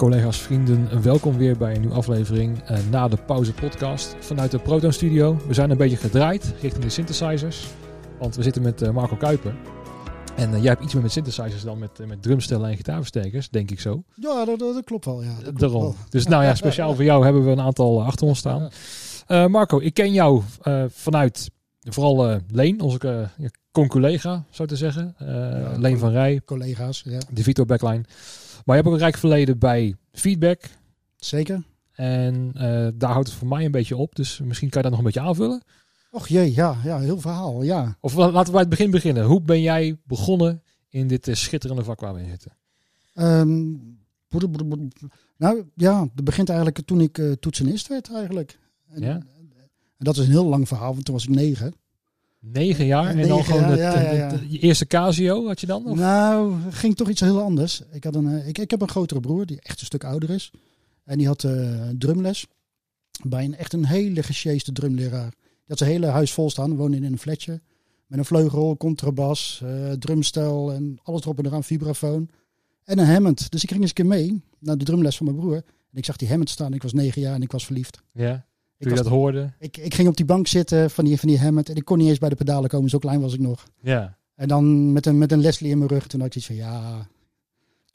collega's, vrienden, welkom weer bij een nieuwe aflevering uh, na de pauze podcast vanuit de Proton Studio. We zijn een beetje gedraaid richting de synthesizers, want we zitten met uh, Marco Kuiper. En uh, jij hebt iets meer met synthesizers dan met, met drumstellen en gitaarverstekers, denk ik zo. Ja, dat, dat klopt wel. Ja, dat Daarom. wel. Dus nou ja, speciaal voor jou hebben we een aantal achter ons staan. Marco, ik ken jou vanuit vooral Leen, onze conculega, zou te zeggen. Ja, Leen van Rij. Collega's, ja. De Vito Backline. Maar je hebt ook een rijk verleden bij feedback. Zeker. En uh, daar houdt het voor mij een beetje op. Dus misschien kan je dat nog een beetje aanvullen. Och jee, ja, ja, heel verhaal, ja. Of laten we bij het begin beginnen. Hoe ben jij begonnen in dit uh, schitterende vak waar we in zitten? Um, nou ja, dat begint eigenlijk toen ik toetsenist werd eigenlijk. En, ja? en dat is een heel lang verhaal, want toen was ik negen. Negen jaar en dan gewoon het, ja, ja, ja. de- de eerste Casio had je dan? Of? Nou, ging toch iets heel anders. Ik, had een, eh, ik, ik heb een grotere broer die echt een stuk ouder is. En die had eh, drumles bij een echt een hele gesjeeste drumleraar. Die had zijn hele huis vol staan, woonde in een flatje. Met een vleugel, contrabas, eh, drumstel en alles erop en eraan, vibrafoon. En een Hammond. Dus ik ging eens een keer mee naar de drumles van mijn broer. En ik zag die Hammond staan. Ik was negen jaar en ik was verliefd. Ja. Ik, Toen je dat hoorde? ik, ik ging op die bank zitten van die, van die Hammond. En ik kon niet eens bij de pedalen komen, zo klein was ik nog. Ja. En dan met een, met een Leslie in mijn rug. Toen had ik iets van, ja...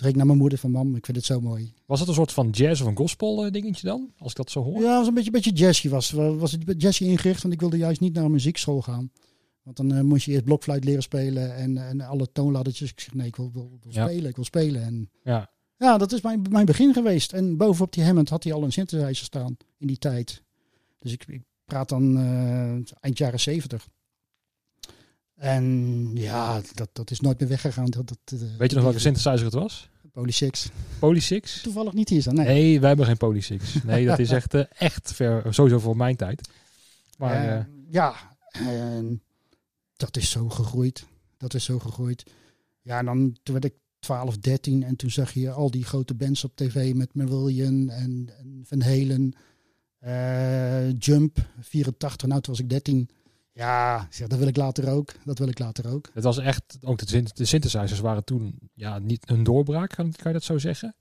Ik naar mijn moeder van, mam, ik vind het zo mooi. Was het een soort van jazz of een gospel eh, dingetje dan? Als ik dat zo hoor? Ja, was een beetje, beetje jazzy. Was, was het jazzy ingericht, want ik wilde juist niet naar een muziekschool gaan. Want dan eh, moest je eerst blokfluit leren spelen en, en alle toonladdertjes. Ik zeg, nee, ik wil, wil, wil Ja. spelen, ik wil spelen. En Ja. ja, dat is mijn, mijn begin geweest. En bovenop die Hammond had hij al een synthesizer staan in die tijd. Dus ik, ik praat dan eh, eind jaren zeventig. En ja, dat, dat is nooit meer weggegaan. Dat, dat, eh, Weet je nog welke synthesizer het was? Poly 6. Poly 6? Toevallig niet hier staan. Nee. Nee, wij hebben geen Poly 6. Nee, dat is echt, eh, echt ver, sowieso voor mijn tijd. Maar ja, en dat is zo gegroeid. Dat is zo gegroeid. Ja, en dan toen werd ik 12, 13 en toen zag je al die grote bands op tv met Marillion en, en Van Halen, eh, Jump, 84. Nou, toen was ik 13. Ja, zeg, dat wil ik later ook. Dat wil ik later ook. het was echt, ook de, de synthesizers waren toen ja, niet een doorbraak, kan, kan je dat zo zeggen?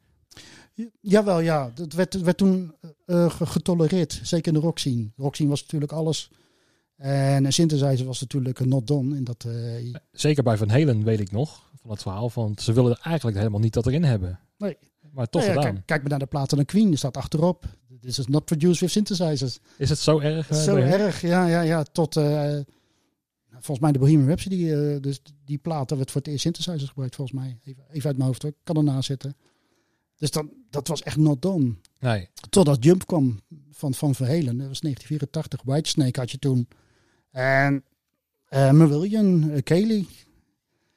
Ja, Jawel, ja. Dat werd, werd toen eh, ge- getolereerd. Zeker in de rockscene. De rockscene was natuurlijk alles. En een synthesizer was natuurlijk een not done. In dat, eh, Zeker bij Van Halen weet ik nog, van het verhaal, want ze willen eigenlijk helemaal niet dat erin hebben. Nee. Maar toch Nou ja, gedaan. kijk, kijk maar naar de platen van Queen. Er staat achterop. This is not produced with synthesizers. Is het zo erg? eh, Zo erg, ja, ja, ja. Tot, eh, volgens mij de Bohemian Rhapsody. eh, dus die platen werd voor het eerst synthesizers gebruikt, volgens mij. Even, even uit mijn hoofd hoor. Ik kan ernaast zitten. Dus dan, dat was echt not done. Nee. Totdat Jump kwam van Van Verhelen. Dat was 1984. Whitesnake had je toen. En eh Marillion, uh, Kelly.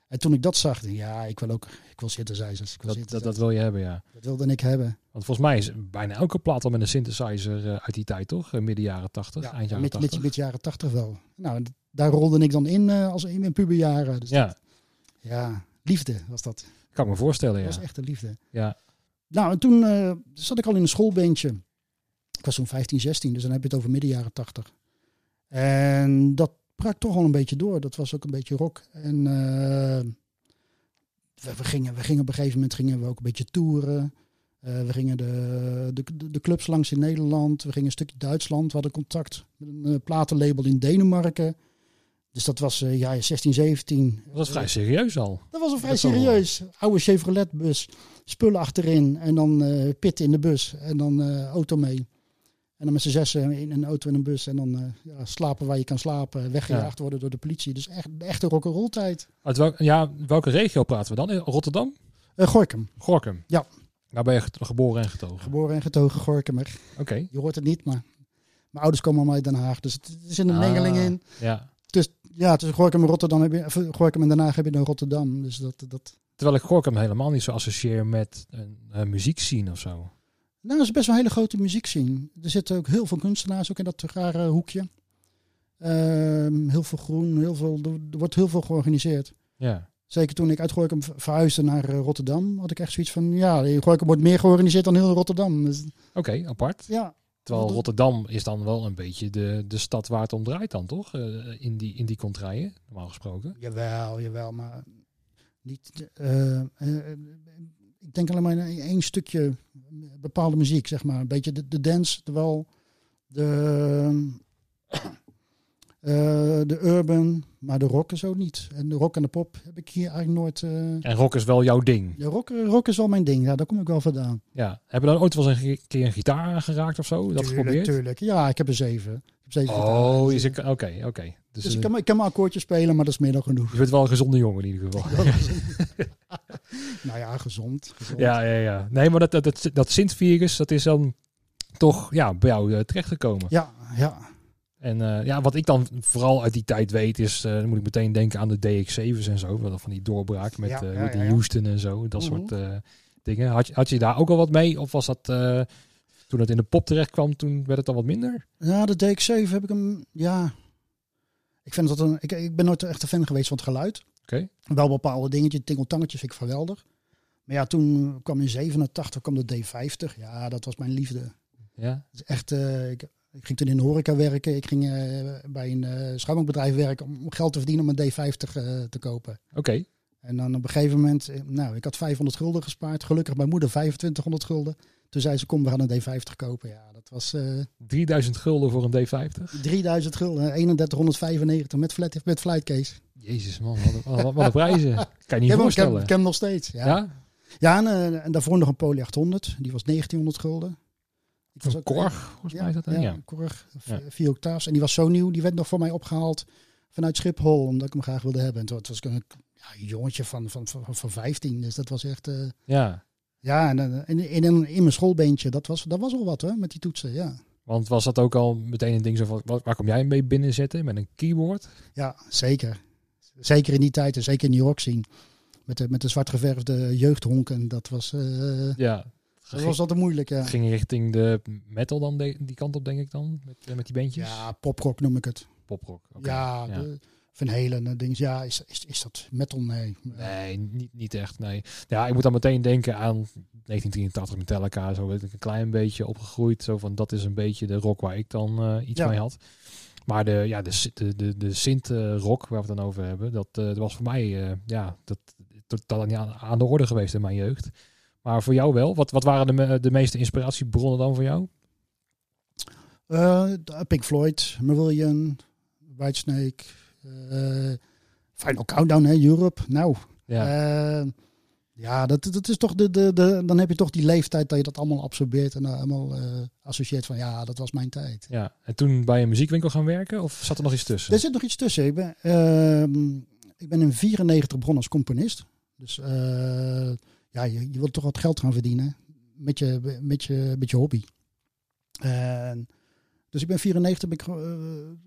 En toen ik dat zag, dacht ik, ja, ik wil ook, ik wil synthesizers. Ik wil Dat, dat, dat wil je hebben, ja. dat wilde ik hebben. Want volgens mij is bijna elke plaat al met een synthesizer eh, uit die tijd, toch? Eh, midden jaren 80, Ja, eind jaren met, 80. met, met jaren 80 wel. Nou, daar rolde ik dan in eh, als in mijn puberjaren. Dus ja, ja, liefde was dat. kan ik me voorstellen, Dat ja. was echt de liefde. ja. Nou, en toen zat ik al in een schoolbeentje. Ik was zo'n 15, 16, dus dan heb je het over midden jaren 80. En dat brak toch wel een beetje door. Dat was ook een beetje rock. En eh, we, we gingen, we gingen op een gegeven moment gingen we ook een beetje toeren. Eh, we gingen de, de, de- clubs langs in Nederland. We gingen een stukje Duitsland. We hadden contact met een eh, platenlabel in Denemarken. Dus dat was eh ja, 16, 17. Dat was vrij serieus al. Dat was een vrij serieus. Oude Chevrolet bus. Spullen achterin. En dan pit in de bus. En dan auto mee. En dan met z'n zessen in een auto en een bus. En dan eh, ja, slapen waar je kan slapen. Weggejaagd worden door de politie. Dus echt de echte rock'n'roll tijd. Uit welk, ja, welke regio praten we dan? In Rotterdam? Uh, Gorkum. Gorkum? Ja. Daar ben je ge- geboren en getogen. Geboren en getogen Gorkumer. Oké. Je hoort het niet, maar mijn ouders komen allemaal uit Den Haag. Dus het zit een Ah. mengeling in. Ja. Dus ja, tussen Gorkum en Rotterdam heb je, of, Gorkum en Den Haag heb je dan Rotterdam. Dus dat, dat, Terwijl ik Gorkum helemaal niet zo associeer met een, een muziekscene of zo. Nou, dat is best wel een hele grote muziekscene. Er zitten ook heel veel kunstenaars ook in dat rare hoekje. Ehm, heel veel groen, heel veel, er wordt heel veel georganiseerd. Ja. Zeker toen ik uit Gorkum ver- verhuisde naar eh, Rotterdam, had ik echt zoiets van, ja, Gorkum wordt meer georganiseerd dan heel Rotterdam. Dus, Oké, apart. ja, Terwijl Rotterdam is dan wel een beetje de, de stad waar het om draait dan, toch? Eh, in, die, in die contraien, normaal gesproken. jawel, jawel, maar niet... eh, ik denk alleen maar in één stukje bepaalde muziek, zeg maar. Een beetje de, de dance, terwijl de, eh, de urban, maar de rock is ook niet. En de rock en de pop heb ik hier eigenlijk nooit... eh, En rock is wel jouw ding. de rock, rock is wel mijn ding, ja, daar kom ik wel vandaan. Ja. Heb je dan ooit wel eens een keer een gitaar aangeraakt of zo? Dat geprobeerd? tuurlijk. Ja, ik heb er zeven. Heb Oh, is ik- oké, oké. Dus, Dus eh, ik kan, ik kan mijn akkoordjes spelen, maar dat is meer dan genoeg. je bent wel een gezonde jongen in ieder geval. nou ja, gezond. gezond. Ja, ja, ja. Nee, maar dat, dat, dat, dat Sint-virus, dat is dan toch ja, bij jou eh, terechtgekomen. ja, ja. En eh, ja, wat ik dan vooral uit die tijd weet is, dan moet ik meteen denken aan de DX7's en zo. Van die doorbraak met Ja. Houston en zo. Dat Mhm. soort dingen. Had je, had je daar ook al wat mee? Of was dat toen het in de pop terecht kwam, toen werd het dan wat minder? Ja, de DX7 heb ik hem, ja. Ik, vind dat een, ik, ik ben nooit echt een fan geweest van het geluid. Oké. Wel bepaalde dingetjes, tingeltangetjes vind ik geweldig. Maar ja, toen kwam in 87 kwam de D50. Ja, dat was mijn liefde. Ja. Echt, eh, ik, ik ging toen in de horeca werken. Ik ging eh, bij een schoonmaakbedrijf werken om geld te verdienen om een D50 eh, te kopen. Oké. En dan op een gegeven moment, nou, ik had 500 gulden gespaard. Gelukkig mijn moeder 2500 gulden. Toen zei ze, kom, we gaan een D50 kopen. Ja, dat was eh 3000 gulden voor een D50. 3000 gulden, 3195 met, flat, met flightcase. Jezus man, wat een, wat, een prijzen. Kan je niet ik, heb, voorstellen. ik heb hem nog steeds. Ja, ja? ja en, eh, en daarvoor nog een Poly 800. Die was 1900 gulden. Ik Van Korg, volgens mij is dat dan. Ja, Ja. Korg, Ja. vier. En die was zo nieuw, die werd nog voor mij opgehaald vanuit Schiphol, omdat ik hem graag wilde hebben. En toen was ik een ja, een jongetje van, van, van, van 15, dus dat was echt... eh, ja. Ja, en, eh, in, in, mijn schoolbeentje, dat was, dat was al wat hoor, met die toetsen, ja. Want was dat ook al meteen een ding zo van, waar kom jij mee binnenzetten? Met een keyboard? Ja, zeker. Zeker in die tijd en zeker in New York zien. Met de, met de zwart geverfde jeugdhonken, dat was, eh, Ja. dat was altijd moeilijk, ja. Ging richting de metal dan, de- die kant op denk ik dan? Met, met die bandjes? Ja, poprock noem ik het. Poprock. oké. Ja, ja. De, Van Helen en dingen. Ja, is, is, is dat metal? Nee. Nee, niet, niet echt. Nee. Ja, ik moet dan meteen denken aan 1983 Metallica. Zo weet ik een klein beetje opgegroeid. Zo van dat is een beetje de rock waar ik dan eh, iets Ja. mee had. Maar de, ja, de, de, de, de Sint eh, rock waar we het dan over hebben, dat, eh, dat was voor mij eh, ja, dat totaal niet aan, aan de orde geweest in mijn jeugd. Maar voor jou wel. Wat, wat waren de, de meeste inspiratiebronnen dan voor jou? Eh, Pink Floyd, Marillion, Whitesnake, eh Final Countdown, hè, Europe. Nou, Ja, Eh, ja, dat, dat is toch de, de, de, dan heb je toch die leeftijd dat je dat allemaal absorbeert en uh, allemaal eh, associeert van ja, dat was mijn tijd. ja. En toen bij een muziekwinkel gaan werken? Of zat er nog iets tussen? Er zit nog iets tussen. Ik ben, ehm, ik ben in 94 begonnen als componist. Dus eh, ja, je, je wilt toch wat geld gaan verdienen met je, met je, met je hobby. En, dus ik ben 94 ben ik, eh,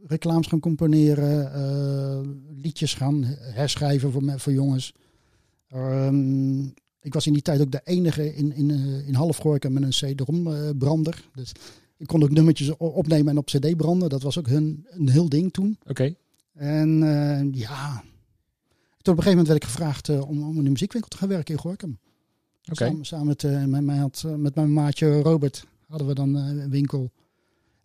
reclames gaan componeren, eh, liedjes gaan herschrijven voor, me- voor jongens. Ehm, ik was in die tijd ook de enige in, in, eh, in Halfgorka met een CD-ROM eh, brander. Dus ik kon ook nummertjes opnemen en op CD branden. Dat was ook hun, een heel ding toen. Oké. En ja, toen op een gegeven moment werd ik gevraagd om, om in een muziekwinkel te gaan werken in Gorkum. Oké. Samen, samen met, eh, met, mij had, met mijn maatje Robert hadden we dan een winkel.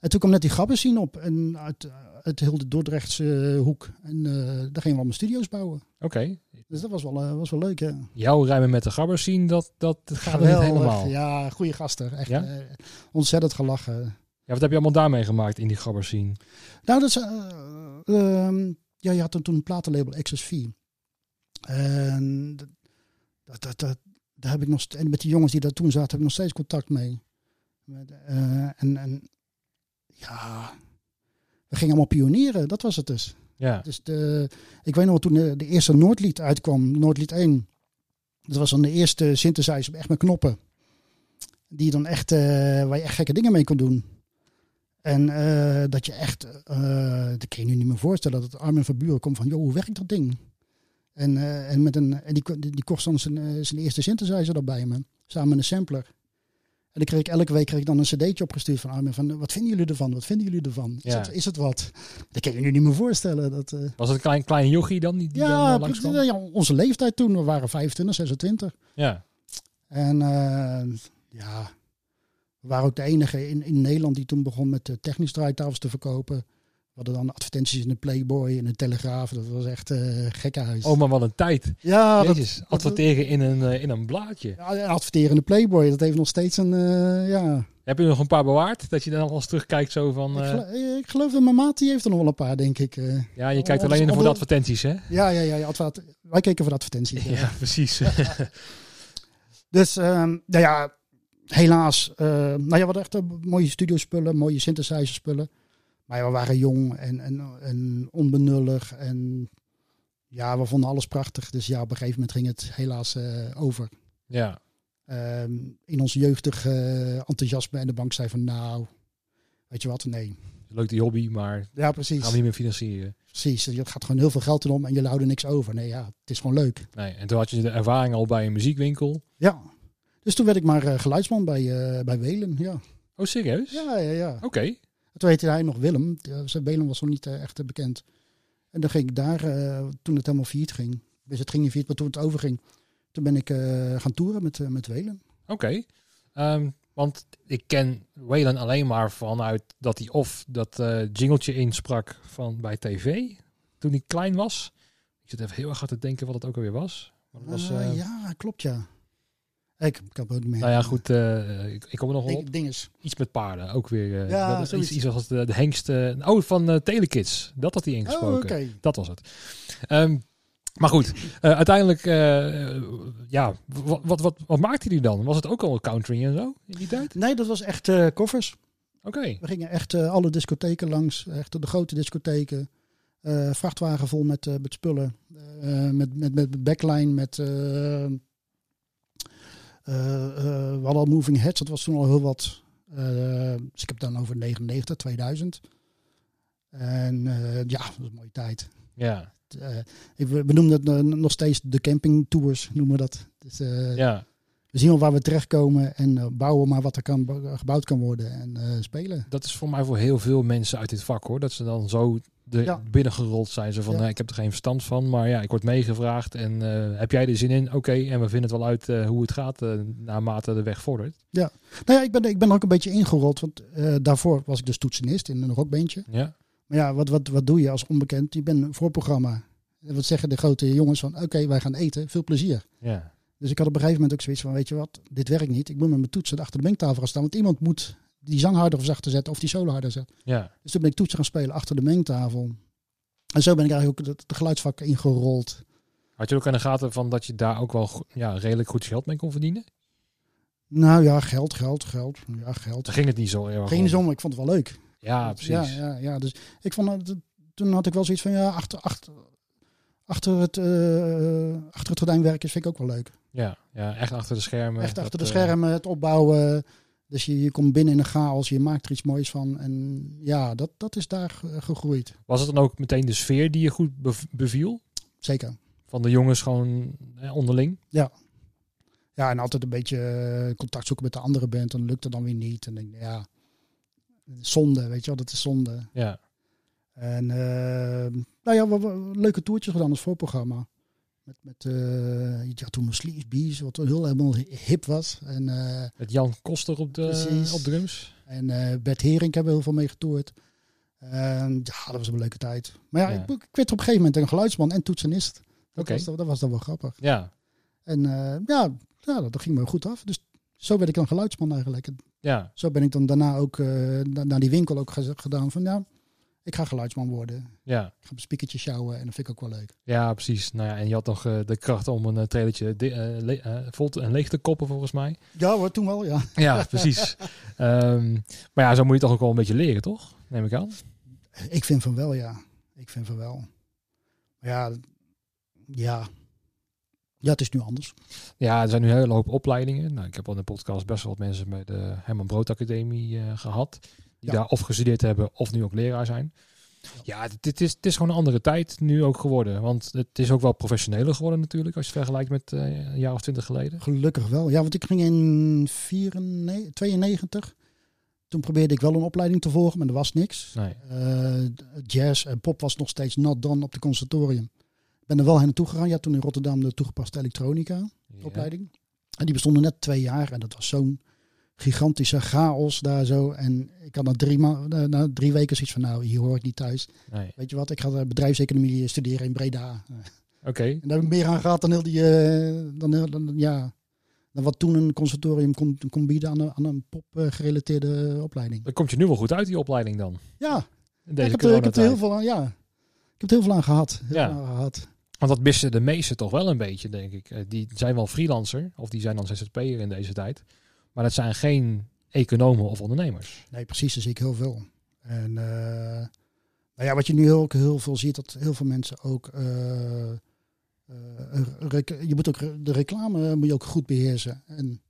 En toen kwam net die grappen zien op en uit, uit heel de Dordrechtse eh, hoek. En eh, daar gingen we allemaal studio's bouwen. Oké. Dus dat was wel, eh, was wel leuk, ja. Jouw rijmen met de gabbers zien, dat, dat gaat niet helemaal. Ja, goede gasten. Echt Ja? ontzettend gelachen. Ja, wat heb je allemaal daarmee gemaakt in die gabbers zien? Nou, dat is, eh, ehm, ja, je had toen, toen een platenlabel XSV. En dat, dat, dat, daar heb ik nog en met die jongens die daar toen zaten, heb ik nog steeds contact mee. Met, en, en ja, we gingen allemaal pionieren, dat was het dus. Ja. Dus de, ik weet nog toen de, de eerste Noordlied uitkwam, Noordlied 1. Dat was dan de eerste synthesizer echt met knoppen. Die dan echt, eh, waar je echt gekke dingen mee kon doen. En eh, dat je echt, eh dat kan je nu niet meer voorstellen, dat Armin van Buren komt van, joh, hoe werkt dat ding? En, en, met een, en die, die, kost dan zijn, zijn eerste synthesizer erbij me, samen met een sampler. En dan kreeg ik elke week kreeg ik dan een cd'tje opgestuurd van Armin van, wat vinden jullie ervan? Wat vinden jullie ervan? Is, Ja. het, is het wat? Dat kan je nu niet meer voorstellen. Dat, eh, Was het een klein, klein jochie dan? Die, ja, eh, ja, onze leeftijd toen, we waren 25, 26. Ja. En eh, ja, we waren ook de enige in, in Nederland die toen begon met de technisch draaitafels te verkopen. Hadden dan advertenties in de Playboy en de Telegraaf. Dat was echt eh gekkenhuis. Oh, maar wat een tijd. ja, dat, adverteren in een, eh, in een blaadje. ja, en adverteren in de Playboy, dat heeft nog steeds een... eh, ja. Heb je nog een paar bewaard? Dat je dan al eens terugkijkt zo van... Ik, gelo- ik geloof dat mijn maat, die heeft er nog wel een paar, denk ik. ja, je kijkt alleen voor de advertenties, hè? ja, ja, ja. ja wij keken voor de advertenties. ja. Ja, precies. Dus, ehm, nou ja, helaas. nou ja, hadden echt mooie studiospullen, mooie synthesizer spullen. Maar we waren jong en, en, en onbenullig. En ja, we vonden alles prachtig. Dus ja, op een gegeven moment ging het helaas eh, over. ja, Ehm, in ons jeugdig enthousiasme en de bank zei van nou, weet je wat, nee. leuk die hobby, maar Ja, precies. gaan we niet meer financieren. Precies, er gaat gewoon heel veel geld in om en je houdt er niks over. Nee, ja, het is gewoon leuk. Nee, en toen had je de ervaring al bij een muziekwinkel. Ja, dus toen werd ik maar eh, geluidsman bij, eh, bij Welen, ja. Oh, serieus? Ja, ja, ja. Oké. Toen heette hij nog Willem. Welen was nog niet eh, echt eh, bekend. En dan ging ik daar, eh, toen het helemaal failliet ging. Dus het ging niet failliet, maar toen het overging. Toen ben ik gaan toeren met, met Welen. Oké. Ehm, want ik ken Waylon alleen maar vanuit dat hij of dat eh jingletje insprak van bij tv toen hij klein was. Ik zit even heel erg hard te denken wat het ook alweer was. Maar dat was eh, ja, klopt ja. Ik, ik heb ook meer. nou ja, goed. eh, ik, ik kom er nog wel op. Ding, dinges. Iets met paarden, ook weer. eh, Ja, dat is iets, iets als de, de hengst. eh, oh, van Telekids. Dat had hij Oh, ingesproken. oké. Dat was het. Ehm, maar goed, uiteindelijk, ja, wat, wat, wat, wat maakte hij dan? Was het ook al country en zo in die tijd? Nee, dat was echt koffers. Oké, We gingen echt alle discotheken langs. Echt de grote discotheken. Vrachtwagen vol met, met spullen. Met, met, met backline, met... eh, eh, we hadden al Moving Heads, dat was toen al heel wat. Eh, dus ik heb het dan over 99, 2000. En ja, dat was een mooie tijd. ja, ik, we noemen het eh, nog steeds de campingtours, noemen we dat. Dus, ja. We zien wel waar we terechtkomen en bouwen maar wat er kan, bou- gebouwd kan worden en spelen. Dat is voor mij voor heel veel mensen uit dit vak hoor. Dat ze dan zo de, Ja. binnengerold zijn. Zo van, Ja. nee, ik heb er geen verstand van. Maar ja, ik word meegevraagd. En eh, heb jij er zin in? Oké, en we vinden het wel uit eh, hoe het gaat eh, naarmate de weg vordert. Nou ja, ik ben, ik ben ook een beetje ingerold, want daarvoor was ik dus toetsenist in een rockbandje. Ja, Maar ja, wat, wat, wat doe je als onbekend? Je bent een voorprogramma. En Wat zeggen de grote jongens van, oké, wij gaan eten, veel plezier. ja, Dus ik had op een gegeven moment ook zoiets van, weet je wat, dit werkt niet. Ik moet met mijn toetsen achter de mengtafel gaan staan, want iemand moet die zang harder of zachter zetten of die solo harder zetten. ja. Dus toen ben ik toetsen gaan spelen achter de mengtafel. En zo ben ik eigenlijk ook het, het geluidsvak ingerold. Had je ook aan de gaten van dat je daar ook wel ja, redelijk goed geld mee kon verdienen? Nou ja, geld, geld, geld. Ja, geld. Ging het niet zo erg zon, maar ik vond het wel leuk. Ja, precies. Ja, ja, ja. Dus ik vond het, toen had ik wel zoiets van ja, achter, achter, achter, het, eh, achter het gordijn werken vind ik ook wel leuk. Ja, ja, echt achter de schermen. Echt Dat, achter de eh, schermen, het opbouwen. Dus je, je komt binnen in een chaos, je maakt er iets moois van. En ja, dat, dat is daar ge- gegroeid. was het dan ook meteen de sfeer die je goed bev- beviel? Zeker. Van de jongens gewoon eh, onderling? Ja, en altijd een beetje eh, contact zoeken met de andere band. Dan lukt het dan weer niet. En denk ja, zonde, weet je wel, dat is zonde. Ja, En eh, nou ja, we, we- leuke toertjes gedaan als voorprogramma. Met, met eh ja, toen Sleeves Bees, wat heel helemaal hip was. En, eh, met Jan Koster op, de, Precies. op drums. en eh Bert Hering hebben we heel veel mee getoerd. En ja, dat was een leuke tijd. Maar ja, Ja. Ik, ik werd op een gegeven moment een geluidsman en toetsenist. Dat, Oké. was, dat was dan wel grappig. Ja, En ja, ja, dat ging me goed af. Dus zo werd ik dan geluidsman eigenlijk. En ja, zo ben ik dan daarna ook na- naar die winkel ook gedaan van ja, ik ga geluidsman worden. ja. Ik ga een speakertje sjouwen en dat vind ik ook wel leuk. Ja, precies. Nou ja, en je had nog eh, de kracht om een uh, trailertje eh, vol te- en leeg te koppen, volgens mij. Ja hoor, toen wel, ja. Ja, precies. Ehm, maar ja, zo moet je toch ook wel een beetje leren, toch? Neem ik aan. Ik vind van wel, ja. Ik vind van wel. Maar ja, ja. Ja, het is nu anders. Ja, er zijn nu een hele hoop opleidingen. Nou, ik heb al in de podcast best wel wat mensen bij de Herman Brood Academie eh, gehad. Die Ja. daar of gestudeerd hebben of nu ook leraar zijn. Ja, dit is, het is gewoon een andere tijd nu ook geworden. Want het is ook wel professioneler geworden natuurlijk. Als je het vergelijkt met eh, een jaar of twintig geleden. Gelukkig wel. Ja, want ik ging in 94, 92. Toen probeerde ik wel een opleiding te volgen, maar er was niks. Nee. Eh, jazz en pop was nog steeds not done op de conservatorium. Ik ben er wel heen naartoe gegaan. Ja, toen in Rotterdam de toegepaste elektronica Ja. opleiding. En die bestonden net twee jaar. En dat was zo'n gigantische chaos daar zo. En ik had na drie, ma na, na drie weken zoiets van, nou, hier hoor ik niet thuis. Nee. Weet je wat, ik ga eh, bedrijfseconomie studeren in Breda. Oké. En daar heb ik meer aan gehad dan heel die, eh, dan, heel- dan, ja, dan wat toen een conservatorium kon, kon bieden aan een, aan een pop-gerelateerde opleiding. Dan komt je nu wel goed uit, die opleiding dan. Ja, In deze ik heb, ik heb er heel veel aan, ja. Ik heb er heel veel aan gehad. Heel Ja. aan gehad. Want dat missen de meesten toch wel een beetje, denk ik. Eh, Die zijn wel freelancer, of die zijn dan ZZP'er in deze tijd. Maar dat zijn geen economen of ondernemers. Nee, precies, daar zie ik heel veel. En eh, nou ja, wat je nu ook heel veel ziet, dat heel veel mensen ook. eh, eh, je moet ook de reclame moet je ook goed beheersen. En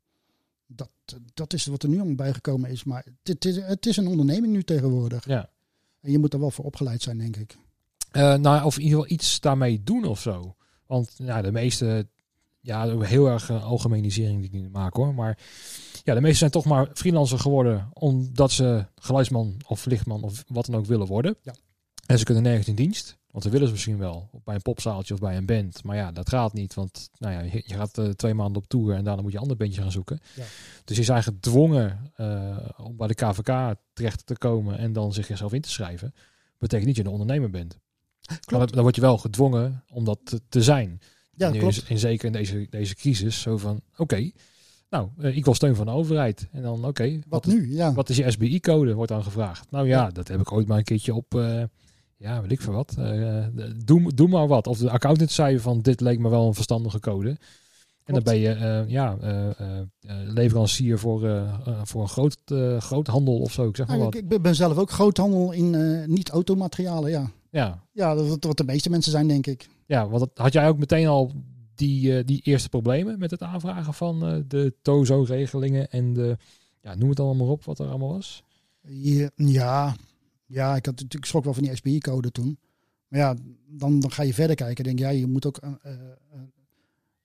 dat, dat is wat er nu allemaal bijgekomen is. Maar het, is, het is een onderneming nu tegenwoordig. Ja. En je moet er wel voor opgeleid zijn, denk ik. Nou, of in ieder geval iets daarmee doen of zo. Want ja, de meeste, ja, heel erg uh, algemenisering die ik maak hoor. Maar ja, de meeste zijn toch maar freelancer geworden omdat ze geluidsman of lichtman of wat dan ook willen worden. Ja. En ze kunnen nergens in dienst. Want ze willen ze misschien wel bij een popzaaltje of bij een band. Maar ja, dat gaat niet. Want nou ja, je, gaat uh, twee maanden op tour en daarna moet je een ander bandje gaan zoeken. Ja. Dus je zijn gedwongen uh, om bij de KVK terecht te komen en dan zichzelf in te schrijven. Betekent niet dat je een ondernemer bent. Klopt. Dan word je wel gedwongen om dat te, te zijn. Ja, en, klopt. En zeker in deze, deze crisis. Zo van, oké, okay, nou, uh, ik wil steun van de overheid. En dan, oké, okay, wat, wat, nu? Ja. wat is je SBI-code, wordt dan gevraagd. Nou ja, ja, dat heb ik ooit maar een keertje op, uh, ja, weet ik veel wat. Uh, doe, doe maar wat. Of de accountant zei van, dit leek me wel een verstandige code. En Klopt. dan ben je uh, ja, leverancier voor, voor een groot, groot handel of zo. Ik zeg maar Nou, wat. ik ben zelf ook groothandel in niet-automaterialen, ja. Ja. Ja, dat wat de meeste mensen zijn, denk ik. Ja, want had jij ook meteen al die, uh, die eerste problemen met het aanvragen van uh, de TOZO-regelingen en de, ja, noem het allemaal maar op wat er allemaal was? Ja, ja, ik, had, ik schrok wel van die SBI-code toen. Maar ja, dan, dan ga je verder kijken. Denk ja, je moet ook uh,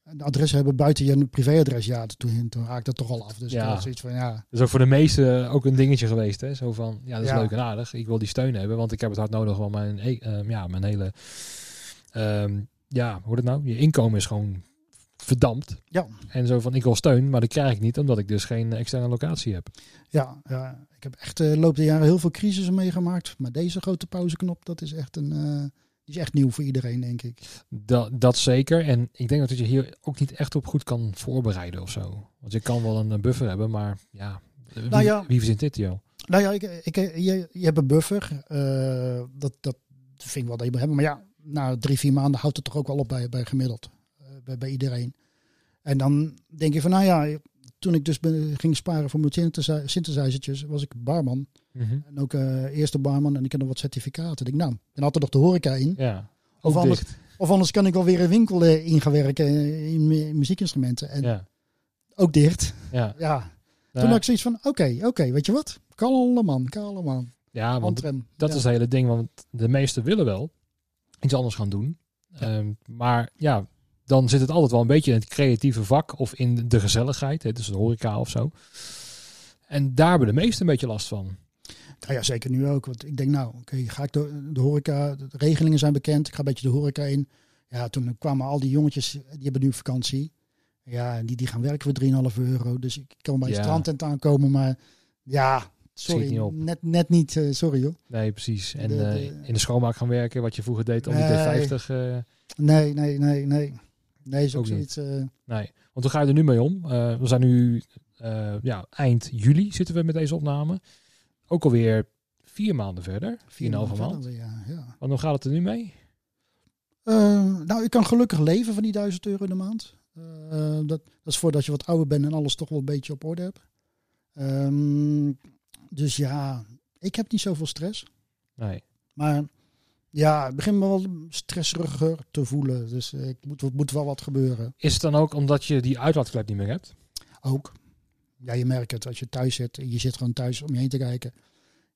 een adres hebben buiten je privéadres. Ja, toen, toen haak ik dat toch al af. Dus ja. dat van ja. Dat is ook voor de meesten ook een dingetje geweest. Hè? Zo van, ja, dat is Ja. leuk en aardig. Ik wil die steun hebben, want ik heb het hard nodig. Want mijn, uh, ja, mijn hele, um, ja, hoe het nou? Je inkomen is gewoon verdampt. Ja. En zo van, ik wil steun, maar dat krijg ik niet, omdat ik dus geen externe locatie heb. Ja, ja ik heb echt de uh, loop der jaren heel veel crisissen meegemaakt. Maar deze grote pauzeknop, dat is echt een... Uh, die is echt nieuw voor iedereen, denk ik. Dat, dat zeker. En ik denk dat je hier ook niet echt op goed kan voorbereiden of zo. Want je kan wel een buffer hebben, maar ja, wie, nou ja, wie verzint dit, joh? Nou ja, ik, ik, je, je hebt een buffer. Uh, dat, dat vind ik wel dat je moet hebben. Maar ja, na drie, vier maanden houdt het toch ook wel op bij, bij gemiddeld. Uh, bij, bij iedereen. En dan denk je van, nou ja, toen ik dus ben, ging sparen voor mijn synthesizertjes, was ik barman. Mm -hmm. En ook uh, eerste barman en ik heb nog wat certificaten. Ik denk, nou, dan had er nog de horeca in. Ja, of anders, of anders kan ik wel weer een winkel uh, in gaan werken in, in muziekinstrumenten. En ja. ook dicht. Ja. ja. Toen had ik zoiets van, oké, okay, oké, okay, weet je wat? Kalle man, kalle man. Ja, want dat ja. is het hele ding. Want de meesten willen wel iets anders gaan doen. Ja. Um, maar ja, dan zit het altijd wel een beetje in het creatieve vak of in de gezelligheid. Hè, dus de horeca of zo. En daar hebben de meesten een beetje last van. Nou ja, zeker nu ook. Want ik denk, nou, oké, okay, ga ik de, de horeca, de regelingen zijn bekend. Ik ga een beetje de horeca in. Ja, toen kwamen al die jongetjes, die hebben nu vakantie. Ja, die, die gaan werken voor 3,5 euro. Dus ik kan bij een Ja. strandtent aankomen, maar ja, sorry, niet op. net, net niet, uh, sorry hoor. Nee, precies. En De- de, de- in de schoonmaak gaan werken, wat je vroeger deed om die Nee. D50. eh, Nee, nee, nee, nee. Nee, is ook, zoiets. eh, nee. Want hoe ga je er nu mee om? Eh, we zijn nu eh, ja, eind juli zitten we met deze opname. Ook alweer vier maanden verder. Vier en halve maand. Ja, ja. Want hoe gaat het er nu mee? Eh, nou, ik kan gelukkig leven van die 1000 euro in de maand. Eh, dat, dat is voordat je wat ouder bent en alles toch wel een beetje op orde hebt. Ehm, dus ja, ik heb niet zoveel stress. Nee. Maar ja, ik begin me wel stresseriger te voelen. Dus eh, ik moet, moet wel wat gebeuren. Is het dan ook omdat je die uitlaatklep niet meer hebt? Ook. Ja, je merkt het als je thuis zit. Je zit gewoon thuis om je heen te kijken.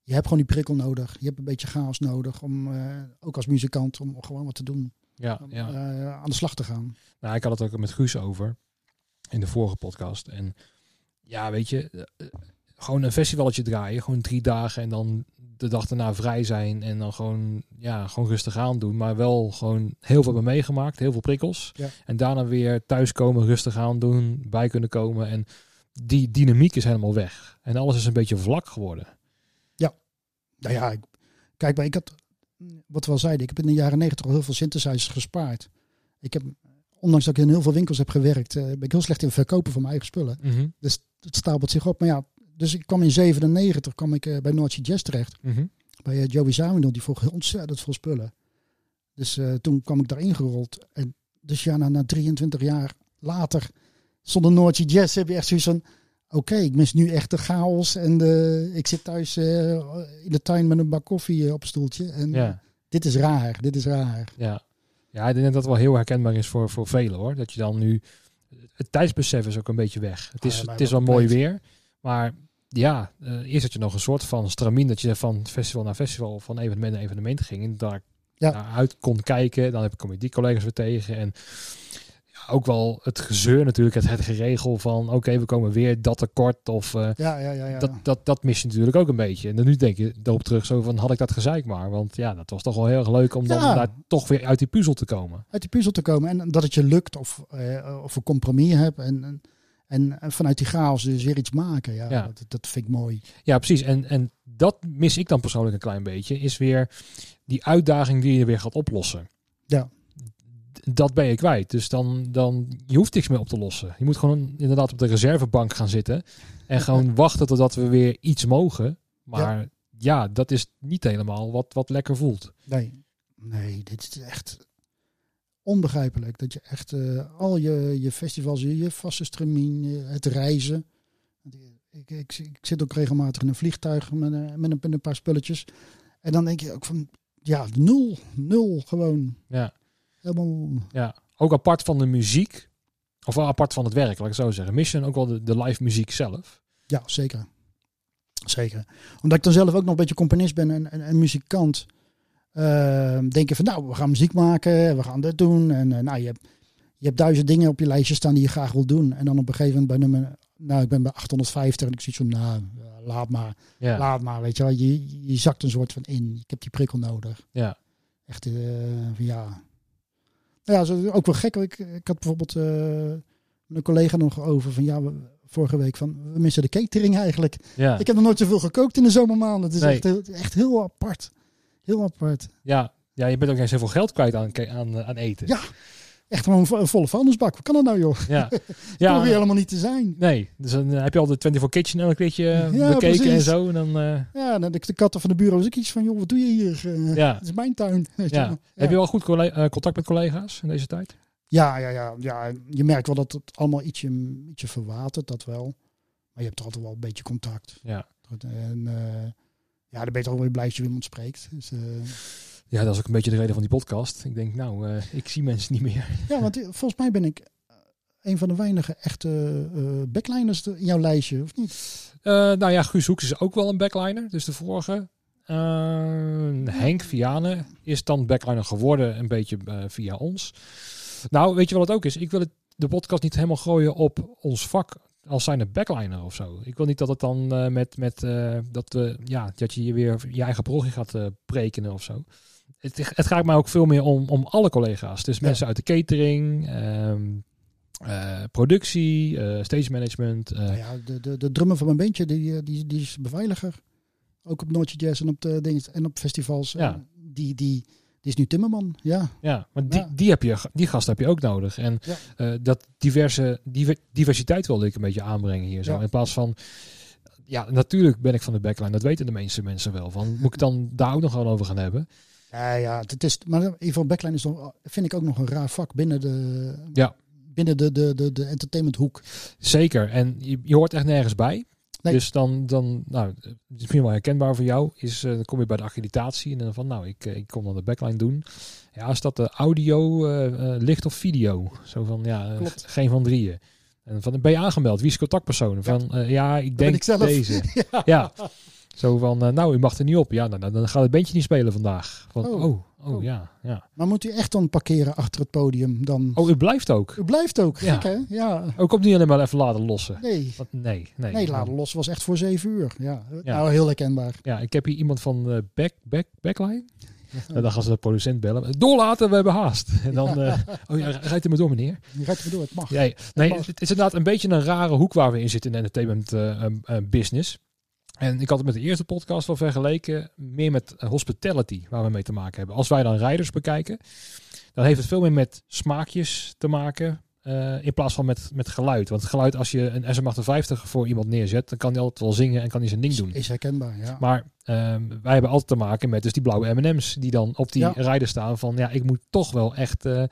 Je hebt gewoon die prikkel nodig. Je hebt een beetje chaos nodig om, eh, ook als muzikant, om gewoon wat te doen. Ja, Om, ja. eh, aan de slag te gaan. Nou, ik had het ook met Guus over in de vorige podcast. En ja, weet je, gewoon een festivaletje draaien, gewoon drie dagen en dan de dag daarna vrij zijn en dan gewoon, ja, gewoon rustig aan doen. Maar wel gewoon heel veel hebben meegemaakt, heel veel prikkels. Ja. En daarna weer thuiskomen, rustig aan doen, bij kunnen komen. En die dynamiek is helemaal weg. En alles is een beetje vlak geworden. Nou ja, ik, kijk, maar ik had, wat we al zeiden, ik heb in de jaren negentig al heel veel synthesizers gespaard. Ik heb, ondanks dat ik in heel veel winkels heb gewerkt, eh, ben ik heel slecht in verkopen van mijn eigen spullen. Mhm. Dus het stapelt zich op. Maar ja, dus ik kwam in 97 kwam ik eh, bij Noordse Jazz terecht. Mhm. Bij eh, Joey Zawinul, die vroeg ontzettend veel spullen. Dus eh, toen kwam ik daarin gerold. En dus ja, na, na 23 jaar later, zonder Noordje Jazz, heb je echt zoiets van... Oké, ik mis nu echt de chaos. En de, ik zit thuis in de tuin met een bak koffie op een stoeltje. En Ja. dit is raar, dit is raar. Ja. ja, ik denk dat dat wel heel herkenbaar is voor, voor velen hoor. Dat je dan nu... Het tijdsbesef is ook een beetje weg. Het Ah, is, ja, het is wel mooi weer. Maar ja, eh, eerst had je nog een soort van stramien dat je van festival naar festival, van evenement naar evenement ging. En daar Ja. naar uit kon kijken. Dan heb ik kom je die collega's weer tegen. En ja, ook wel het gezeur natuurlijk, het, het geregel van oké, we komen weer dat tekort. Of eh, Ja, ja, ja. ja. dat, dat, dat mis je natuurlijk ook een beetje. En dan nu denk je erop terug zo van had ik dat gezeik maar. Want ja, dat was toch wel heel erg leuk om dan Ja. daar toch weer uit die puzzel te komen. Uit die puzzel te komen en dat het je lukt of, eh, of een compromis hebt. En, en, en, en vanuit die chaos dus weer iets maken. Ja, Ja. Dat, dat vind ik mooi. Ja, precies. En, en dat mis ik dan persoonlijk een klein beetje. Is weer die uitdaging die je weer gaat oplossen. Ja. Dat ben je kwijt. Dus dan, dan je hoeft niks meer op te lossen. Je moet gewoon inderdaad op de reservebank gaan zitten. En gewoon wachten totdat we weer iets mogen. Maar ja, dat is niet helemaal wat, wat lekker voelt. Nee, nee, dit is echt onbegrijpelijk. Dat je echt eh, al je, je festivals, je, je vaste stramien, je- het reizen. Ik, ik, ik zit ook regelmatig in een vliegtuig met, een- met, een, met een paar spulletjes. En dan denk je ook van, ja, nul, nul gewoon. Ja. Helemaal, Ja, ook apart van de muziek. Of wel apart van het werk, laat ik zo zeggen. Mis je dan ook wel de, de live muziek zelf? ja, zeker. Zeker. Omdat ik dan zelf ook nog een beetje componist ben en, en, en muzikant. Eh, denk je van, nou, we gaan muziek maken, we gaan dit doen. En eh, nou, je hebt, je hebt duizend dingen op je lijstje staan die je graag wil doen. En dan op een gegeven moment bij nummer, nou, ik ben bij 850 en ik zie van, nou, ja, laat maar, Ja. laat maar, weet je wel. Je, je zakt een soort van in. Ik heb die prikkel nodig. Ja. Echt, eh, van, ja. Nou ja, ook wel gek. Ik, ik had bijvoorbeeld eh, een collega nog over van, ja, we- vorige week van, we missen de catering eigenlijk. Ja. Ik heb nog nooit zoveel gekookt in de zomermaanden. Het is Nee. echt, echt heel apart. Heel apart. Ja. ja, je bent ook niet zoveel geld kwijt aan, aan, aan eten. Ja. Echt gewoon een vo- een volle vuilnisbak. Wat kan dat nou, joh? Ja. Ja. ja. je helemaal niet te zijn. Nee, dus dan eh, heb je al de 24 Kitchen elke keertje eh, Ja, bekeken en precies. zo. En dan, eh, Ja, dan de, de katten van de bureau was ik iets van, joh, wat doe je hier? Eh, ja. Het is mijn tuin. Ja. Heb je wel goed eh, contact met collega's in deze tijd? Ja, ja, ja, ja. Je merkt wel dat het allemaal ietsje, ietsje verwatert, dat wel. Maar je hebt toch altijd wel een beetje contact. Ja. En eh, ja, dan ben je toch weer blij als je iemand spreekt. Dus, eh, Ja, dat is ook een beetje de reden van die podcast. Ik denk, nou, eh, ik zie mensen niet meer. ja, want eh, volgens mij ben ik een van de weinige echte eh backliners in jouw lijstje, of niet? Nou ja, Guus Hoeks is ook wel een backliner. Dus de vorige. Henk Vianen is dan backliner geworden, een beetje via ons. Nou, weet je wat het ook is? Ik wil het, de podcast niet helemaal gooien op ons vak als zijn backliner of zo. Ik wil niet dat het dan eh, met, met eh, dat, ja, dat je weer je eigen progje gaat eh prekenen of zo. Het, het gaat mij ook veel meer om, om alle collega's. Dus Ja. mensen uit de catering, ehm, eh, productie, eh, stage management. eh, Nou ja, de, de, de drummer van mijn bandje, die, eh, die, die is beveiliger. Ook op Noordje Jazz en op, de, dingen, en op festivals. Ja. Die, die, die is nu timmerman, ja. Ja, maar die, Ja. die, heb je, die gast heb je ook nodig. En Ja. eh, dat diverse, diver- diversiteit wilde ik een beetje aanbrengen hier. Zo. Ja. In plaats van, ja, natuurlijk ben ik van de backline. Dat weten de meeste mensen wel. Van, moet ik dan daar ook nog wel over gaan hebben? Ja, ja, het is, maar in ieder geval backline is nog, vind ik ook nog een raar vak binnen de, Ja. binnen de, de, de, de entertainmenthoek. Zeker. En je, je hoort echt nergens bij. Nee. Dus dan, dan, nou, het is misschien wel herkenbaar voor jou, is eh, dan kom je bij de accreditatie en dan van, nou, ik, eh, ik kom dan de backline doen. Ja, is dat de audio, eh, licht of video? Zo van, ja, Klopt. geen van drieën. En van, ben je aangemeld? Wie is contactpersoon? Van, ja, ik denk ik deze. ja. Zo van, nou, u mag er niet op. Ja, nou, dan- dan gaat het bandje niet spelen vandaag. Van, Oh. oh, oh, Oh. ja, ja. Maar moet u echt dan parkeren achter het podium? Dan... Oh, u blijft ook. U blijft ook, Ja. gek hè? Ja. Ook op niet alleen maar even laten lossen. Nee, Want, nee, nee. nee, laden los was echt voor zeven uur. Ja, Ja. nou heel herkenbaar. Ja, ik heb hier iemand van eh back, back, Backline. En dan gaan ze de producent bellen. Doorlaten, we hebben haast. En dan, eh, oh ja, rijdt u maar door meneer. Je rijdt me door, het mag. Nee, nee het is inderdaad een beetje een rare hoek waar we in zitten in entertainment eh, business. En ik had het met de eerste podcast wel vergeleken, meer met eh, hospitality waar we mee te maken hebben. Als wij dan rijders bekijken, dan heeft het veel meer met smaakjes te maken. eh, in plaats van met, met geluid. Want geluid, als je een SM58 voor iemand neerzet, dan kan hij altijd wel zingen en kan hij zijn ding doen. Is herkenbaar, ja. Maar ehm, wij hebben altijd te maken met dus die blauwe M&M's die dan op die Ja. rijder staan van ja, ik moet toch wel echt eh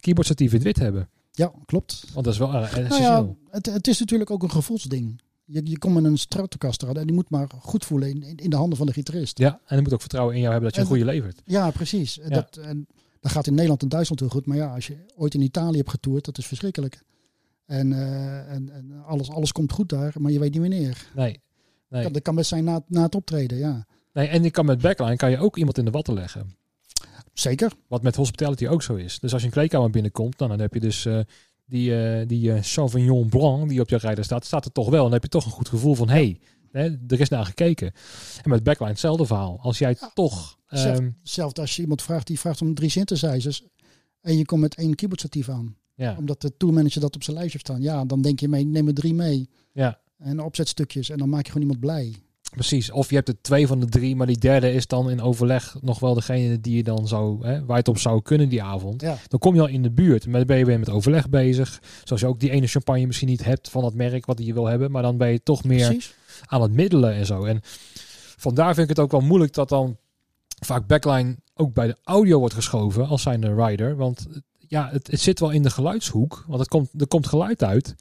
keyboardstatief in het wit hebben. Ja, klopt. Want dat is wel erg Nou essentieel. ja, het, het is natuurlijk ook een gevoelsding. Je, je komt met een Stratocaster en die moet maar goed voelen in, in, in de handen van de gitarist. Ja, en moet ook vertrouwen in jou hebben dat je een En- goede levert. Ja, precies. Ja. Dat, en dat gaat in Nederland en Duitsland heel goed. Maar ja, als je ooit in Italië hebt getoerd, dat is verschrikkelijk. En, eh, en, en alles, alles komt goed daar, maar je weet niet wanneer. Nee. Nee. Dat, dat kan best zijn na, na het optreden, ja. nee. En je kan met backline kan je ook iemand in de watten leggen. Zeker. Wat met hospitality ook zo is. Dus als je een kleedkamer binnenkomt, dan, dan heb je dus eh, die, eh die eh, Sauvignon Blanc die op je rijder staat, staat er toch wel. En dan heb je toch een goed gevoel van, hé, hey, er is naar gekeken. En met backline hetzelfde verhaal. Als jij Ja. toch... Zelf- ehm, Hetzelfde als je iemand vraagt, die vraagt om drie synthesizers. En je komt met één keyboardstatief aan. ja, Omdat de tourmanager dat op zijn lijstje heeft staan. Ja, dan denk je mee, neem er drie mee. ja, En opzetstukjes. En dan maak je gewoon iemand blij. Precies. Of je hebt er twee van de drie, maar die derde is dan in overleg nog wel degene die je dan zou, hè, waar het op zou kunnen die avond. Ja, Dan kom je al in de buurt. Maar dan ben je weer met overleg bezig. Zoals je ook die ene champagne misschien niet hebt van het merk wat je wil hebben. Maar dan ben je toch meer precies. aan het middelen en zo. En vandaar vind ik het ook wel moeilijk dat dan vaak backline ook bij de audio wordt geschoven als zijnde rider. Want ja, het, het zit wel in de geluidshoek. Want het komt, er komt geluid uit.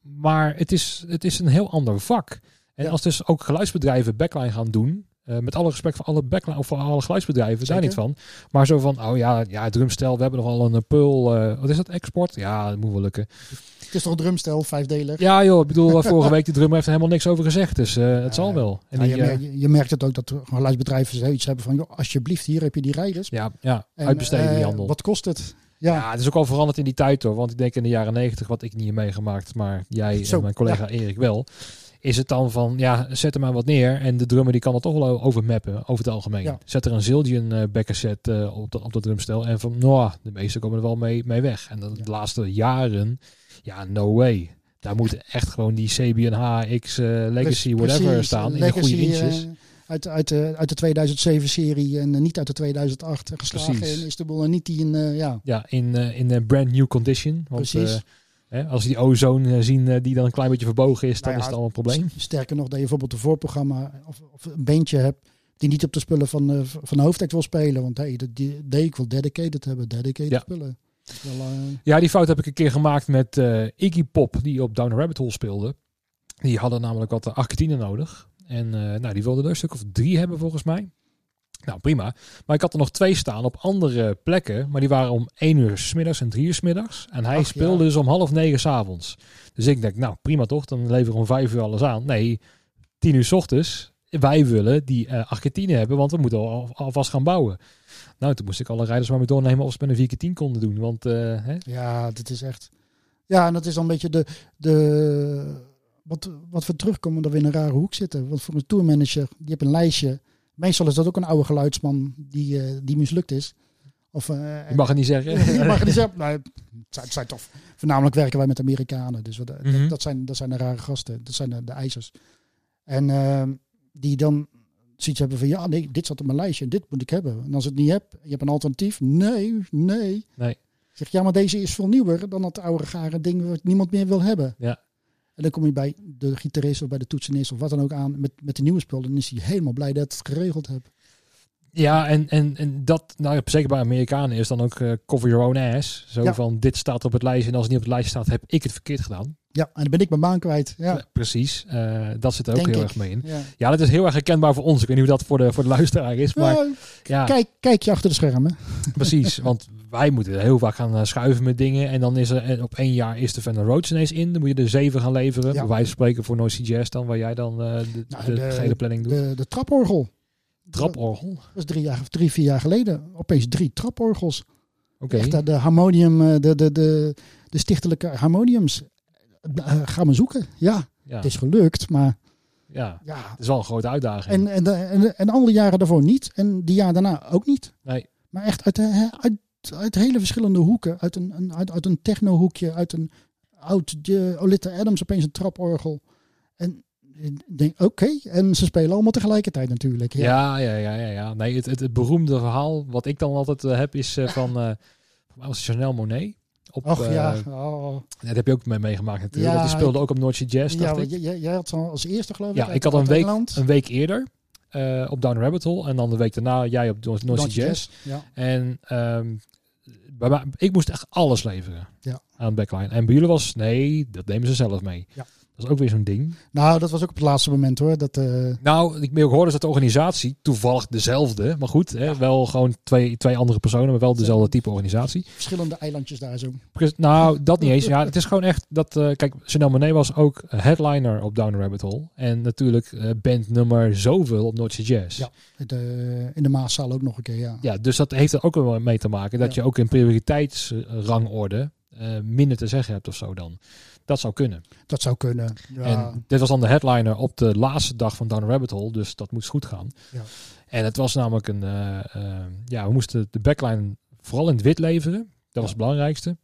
Maar het is, het is een heel ander vak. En Ja. als dus ook geluidsbedrijven backline gaan doen. eh, met alle respect voor alle backline of voor alle geluidsbedrijven, daar Zeker. niet van. Maar zo van, oh ja, ja, drumstel, we hebben nogal een Pearl. eh, wat is dat? Export? Ja, dat moet wel lukken. Het is toch een drumstel, vijfdelig. Ja joh, ik bedoel, eh, vorige week die drummer heeft er helemaal niks over gezegd. Dus eh, het zal wel. En Ja, die, je, eh, je, merkt het ook dat geluidsbedrijven zoiets hebben van... Joh, alsjeblieft, hier heb je die rijders. Ja, ja En, uitbesteden die eh, handel. Wat kost het? Ja, ja, het is ook al veranderd in die tijd hoor. Want ik denk in de jaren negentig, wat ik niet heb meegemaakt, maar jij Zo, en mijn collega Erik wel. Is het dan van, ja, zet er maar wat neer. En de drummer die kan er toch wel over mappen, over het algemeen. Ja. Zet er een Zildjian uh, set eh, op, de, op dat drumstel. En van, nou, de meesten komen er wel mee, mee weg. En de, Ja. de laatste jaren, ja, no way. Daar moet echt gewoon die CBN HX eh, Legacy, whatever staan. in de goede inches. eh, uit, uit, de, uit de 2007-serie en eh, niet uit de 2008. eh, Geslagen Precies. in Istanbul en niet die in... eh, ja, Ja, in, eh, in een brand new condition. Want, Precies. Hè, als die ozone eh, zien eh, die dan een klein beetje verbogen is, dan Nou ja, is het al een probleem. Sterker nog, dat je bijvoorbeeld een voorprogramma of, of een bandje hebt die niet op de spullen van, eh, van de hoofdact wil spelen. Want hey, dat die, ik wil dedicated hebben, dedicated Ja. spullen. Wel, Ja, die fout heb ik een keer gemaakt met Iggy Pop, die op Down Rabbit Hole speelde. Die hadden namelijk wat uh, argentine nodig. En nou, die wilden er een stuk of drie hebben volgens mij. Nou, prima. Maar ik had er nog twee staan op andere plekken. Maar die waren om één uur smiddags en drie uur smiddags. En hij Ach, speelde ja. dus om half negen s'avonds. Dus ik denk, nou prima toch, dan leveren we om vijf uur alles aan. Nee, tien uur s ochtends. Wij willen die eh argentine hebben, want we moeten al, alvast gaan bouwen. Nou, toen moest ik alle rijders maar mee doornemen of ze met een 4 keer 10 konden doen. Want eh, hè, ja, dit is echt... Ja, en dat is dan een beetje de... de wat, wat we terugkomen, dat we in een rare hoek zitten. Want voor een tourmanager, die heeft een lijstje. Meestal is dat ook een oude geluidsman die, eh, die mislukt is. Of, eh, je mag het niet zeggen. je mag het niet zeggen. Nou, het, zijn, het zijn toch... Voornamelijk werken wij met Amerikanen. Dus wat, Mhm. dat, dat, zijn, dat zijn de rare gasten. Dat zijn de, de ijzers. En ehm, die dan zoiets hebben van... Ja, nee, dit zat op mijn lijstje en dit moet ik hebben. En als ik het niet heb, je hebt een alternatief. Nee, nee. Nee. Zeg, ja, maar deze is veel nieuwer dan dat oude gare ding wat niemand meer wil hebben. Ja. En dan kom je bij de gitarist of bij de toetsenist of wat dan ook aan met, met de nieuwe spullen. Dan is hij helemaal blij dat ik het geregeld heb. Ja, en, en, en dat, nou, zeker bij Amerikanen is dan ook eh, cover your own ass. Zo Ja. van, dit staat op het lijstje en als het niet op het lijstje staat, heb ik het verkeerd gedaan. Ja, en dan ben ik mijn baan kwijt. Ja, Ja, precies. Eh, dat zit er ook denk heel ik. erg mee in. Ja. Ja, dat is heel erg herkenbaar voor ons. Ik weet niet hoe dat voor de, voor de luisteraar is, maar ja, kijk, kijk je achter de schermen. precies. Want wij moeten heel vaak gaan eh, schuiven met dingen. En dan is er en op één jaar is de Fender Rhodes ineens in. Dan moet je er zeven gaan leveren. Ja. Van spreken voor Noisy Jazz dan, waar jij dan eh, de, Nou, de, de- gehele planning doet. De, de traporgel. Traporgel. Dat was drie, jaar, of drie, vier jaar geleden. Opeens drie traporgels. Oké. Echt, de, de harmonium, eh, de, de, de, de stichtelijke harmoniums. Eh, ga maar zoeken. Ja, Ja. het is gelukt, maar Ja, Ja. het is wel een grote uitdaging. En, en, de- en, en alle jaren daarvoor niet. En die jaar daarna ook niet. Nee. Maar echt uit, uit, uit hele verschillende hoeken. Uit een, een, uit, uit een technohoekje. Uit een oud Olita Adams opeens een traporgel. En ik denk, oké. En ze spelen allemaal tegelijkertijd natuurlijk. Ja. Ja, ja, ja, ja. ja. Nee, het, het, het beroemde verhaal wat ik dan altijd eh, heb is eh, van, het Chanel Monet. Op, Och eh, ja. Oh. Dat heb je ook mee meegemaakt natuurlijk. Ja, want die speelde ik- ook op Noordse Jazz, ja dacht ik. jij, jij had al als eerste geloof ik. Ja, ik had een week, een week eerder eh, op Down Rabbit Hole. En dan de week daarna jij op Noordse Noordse Jazz. Ja. En ehm, bij mij- ik moest echt alles leveren Ja. aan backline. En bij jullie was, nee, dat nemen ze zelf mee. Ja. Dat is ook weer zo'n ding. Nou, dat was ook op het laatste moment hoor. Dat, eh, Nou, ik ben ook hoorde dat de organisatie toevallig dezelfde. Maar goed, hè, wel gewoon twee, twee andere personen, maar wel dezelfde type organisatie. verschillende eilandjes daar zo. Nou, dat niet eens. Ja, het is gewoon echt dat. eh, kijk, Chanel Monet was ook headliner op Down Rabbit Hole. En natuurlijk eh band nummer zoveel op Noordse Jazz. Ja. De, in de Maaszaal ook nog een keer, ja. Ja, dus dat heeft er ook wel mee te maken. Dat Ja. je ook in prioriteitsrangorde minder te zeggen hebt of zo dan. Dat zou kunnen. Dat zou kunnen. Ja. En dit was dan de headliner op de laatste dag van Down Rabbit Hole. Dus dat moest goed gaan. Ja. En het was namelijk een... eh, eh, ja, we moesten de backline vooral in het wit leveren. Dat was het belangrijkste.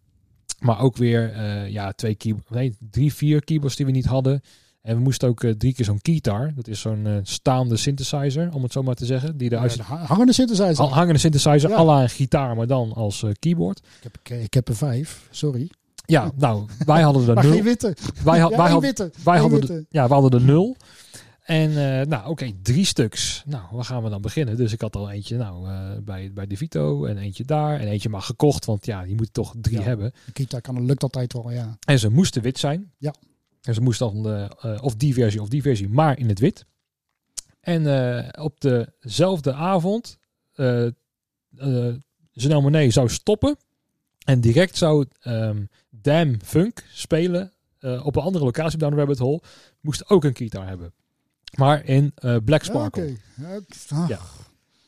Maar ook weer eh, ja, twee keyboards, nee, drie, vier keyboards die we niet hadden. En we moesten ook drie keer zo'n keytar. Dat is zo'n staande synthesizer, om het zo maar te zeggen. Die eruit Ja, hangende synthesizer. Hang- hangende synthesizer, Ja. à la een gitaar, maar dan als keyboard. Ik, heb, ik, ik heb er vijf, sorry. Ja, nou, wij hadden er Maar nul. geen witte. Wij, had, ja, wij, had- witte. wij, hadden witte. de, ja, we hadden er nul. En eh, nou, oké, drie stuks. Nou, waar gaan we dan beginnen? Dus ik had al eentje nou, eh, bij, bij De Vito en eentje daar. En eentje maar gekocht, want ja, je moet toch drie Ja. hebben. Kita kan, lukt altijd wel, ja. En ze moesten wit zijn. Ja. En ze moesten dan eh, of die versie of die versie, maar in het wit. En op dezelfde avond, Monet zou stoppen. En direct zou ehm Damn Funk spelen eh, op een andere locatie op Down the Rabbit Hole. Moest ook een gitaar hebben. Maar in eh, Black Sparkle. Ja.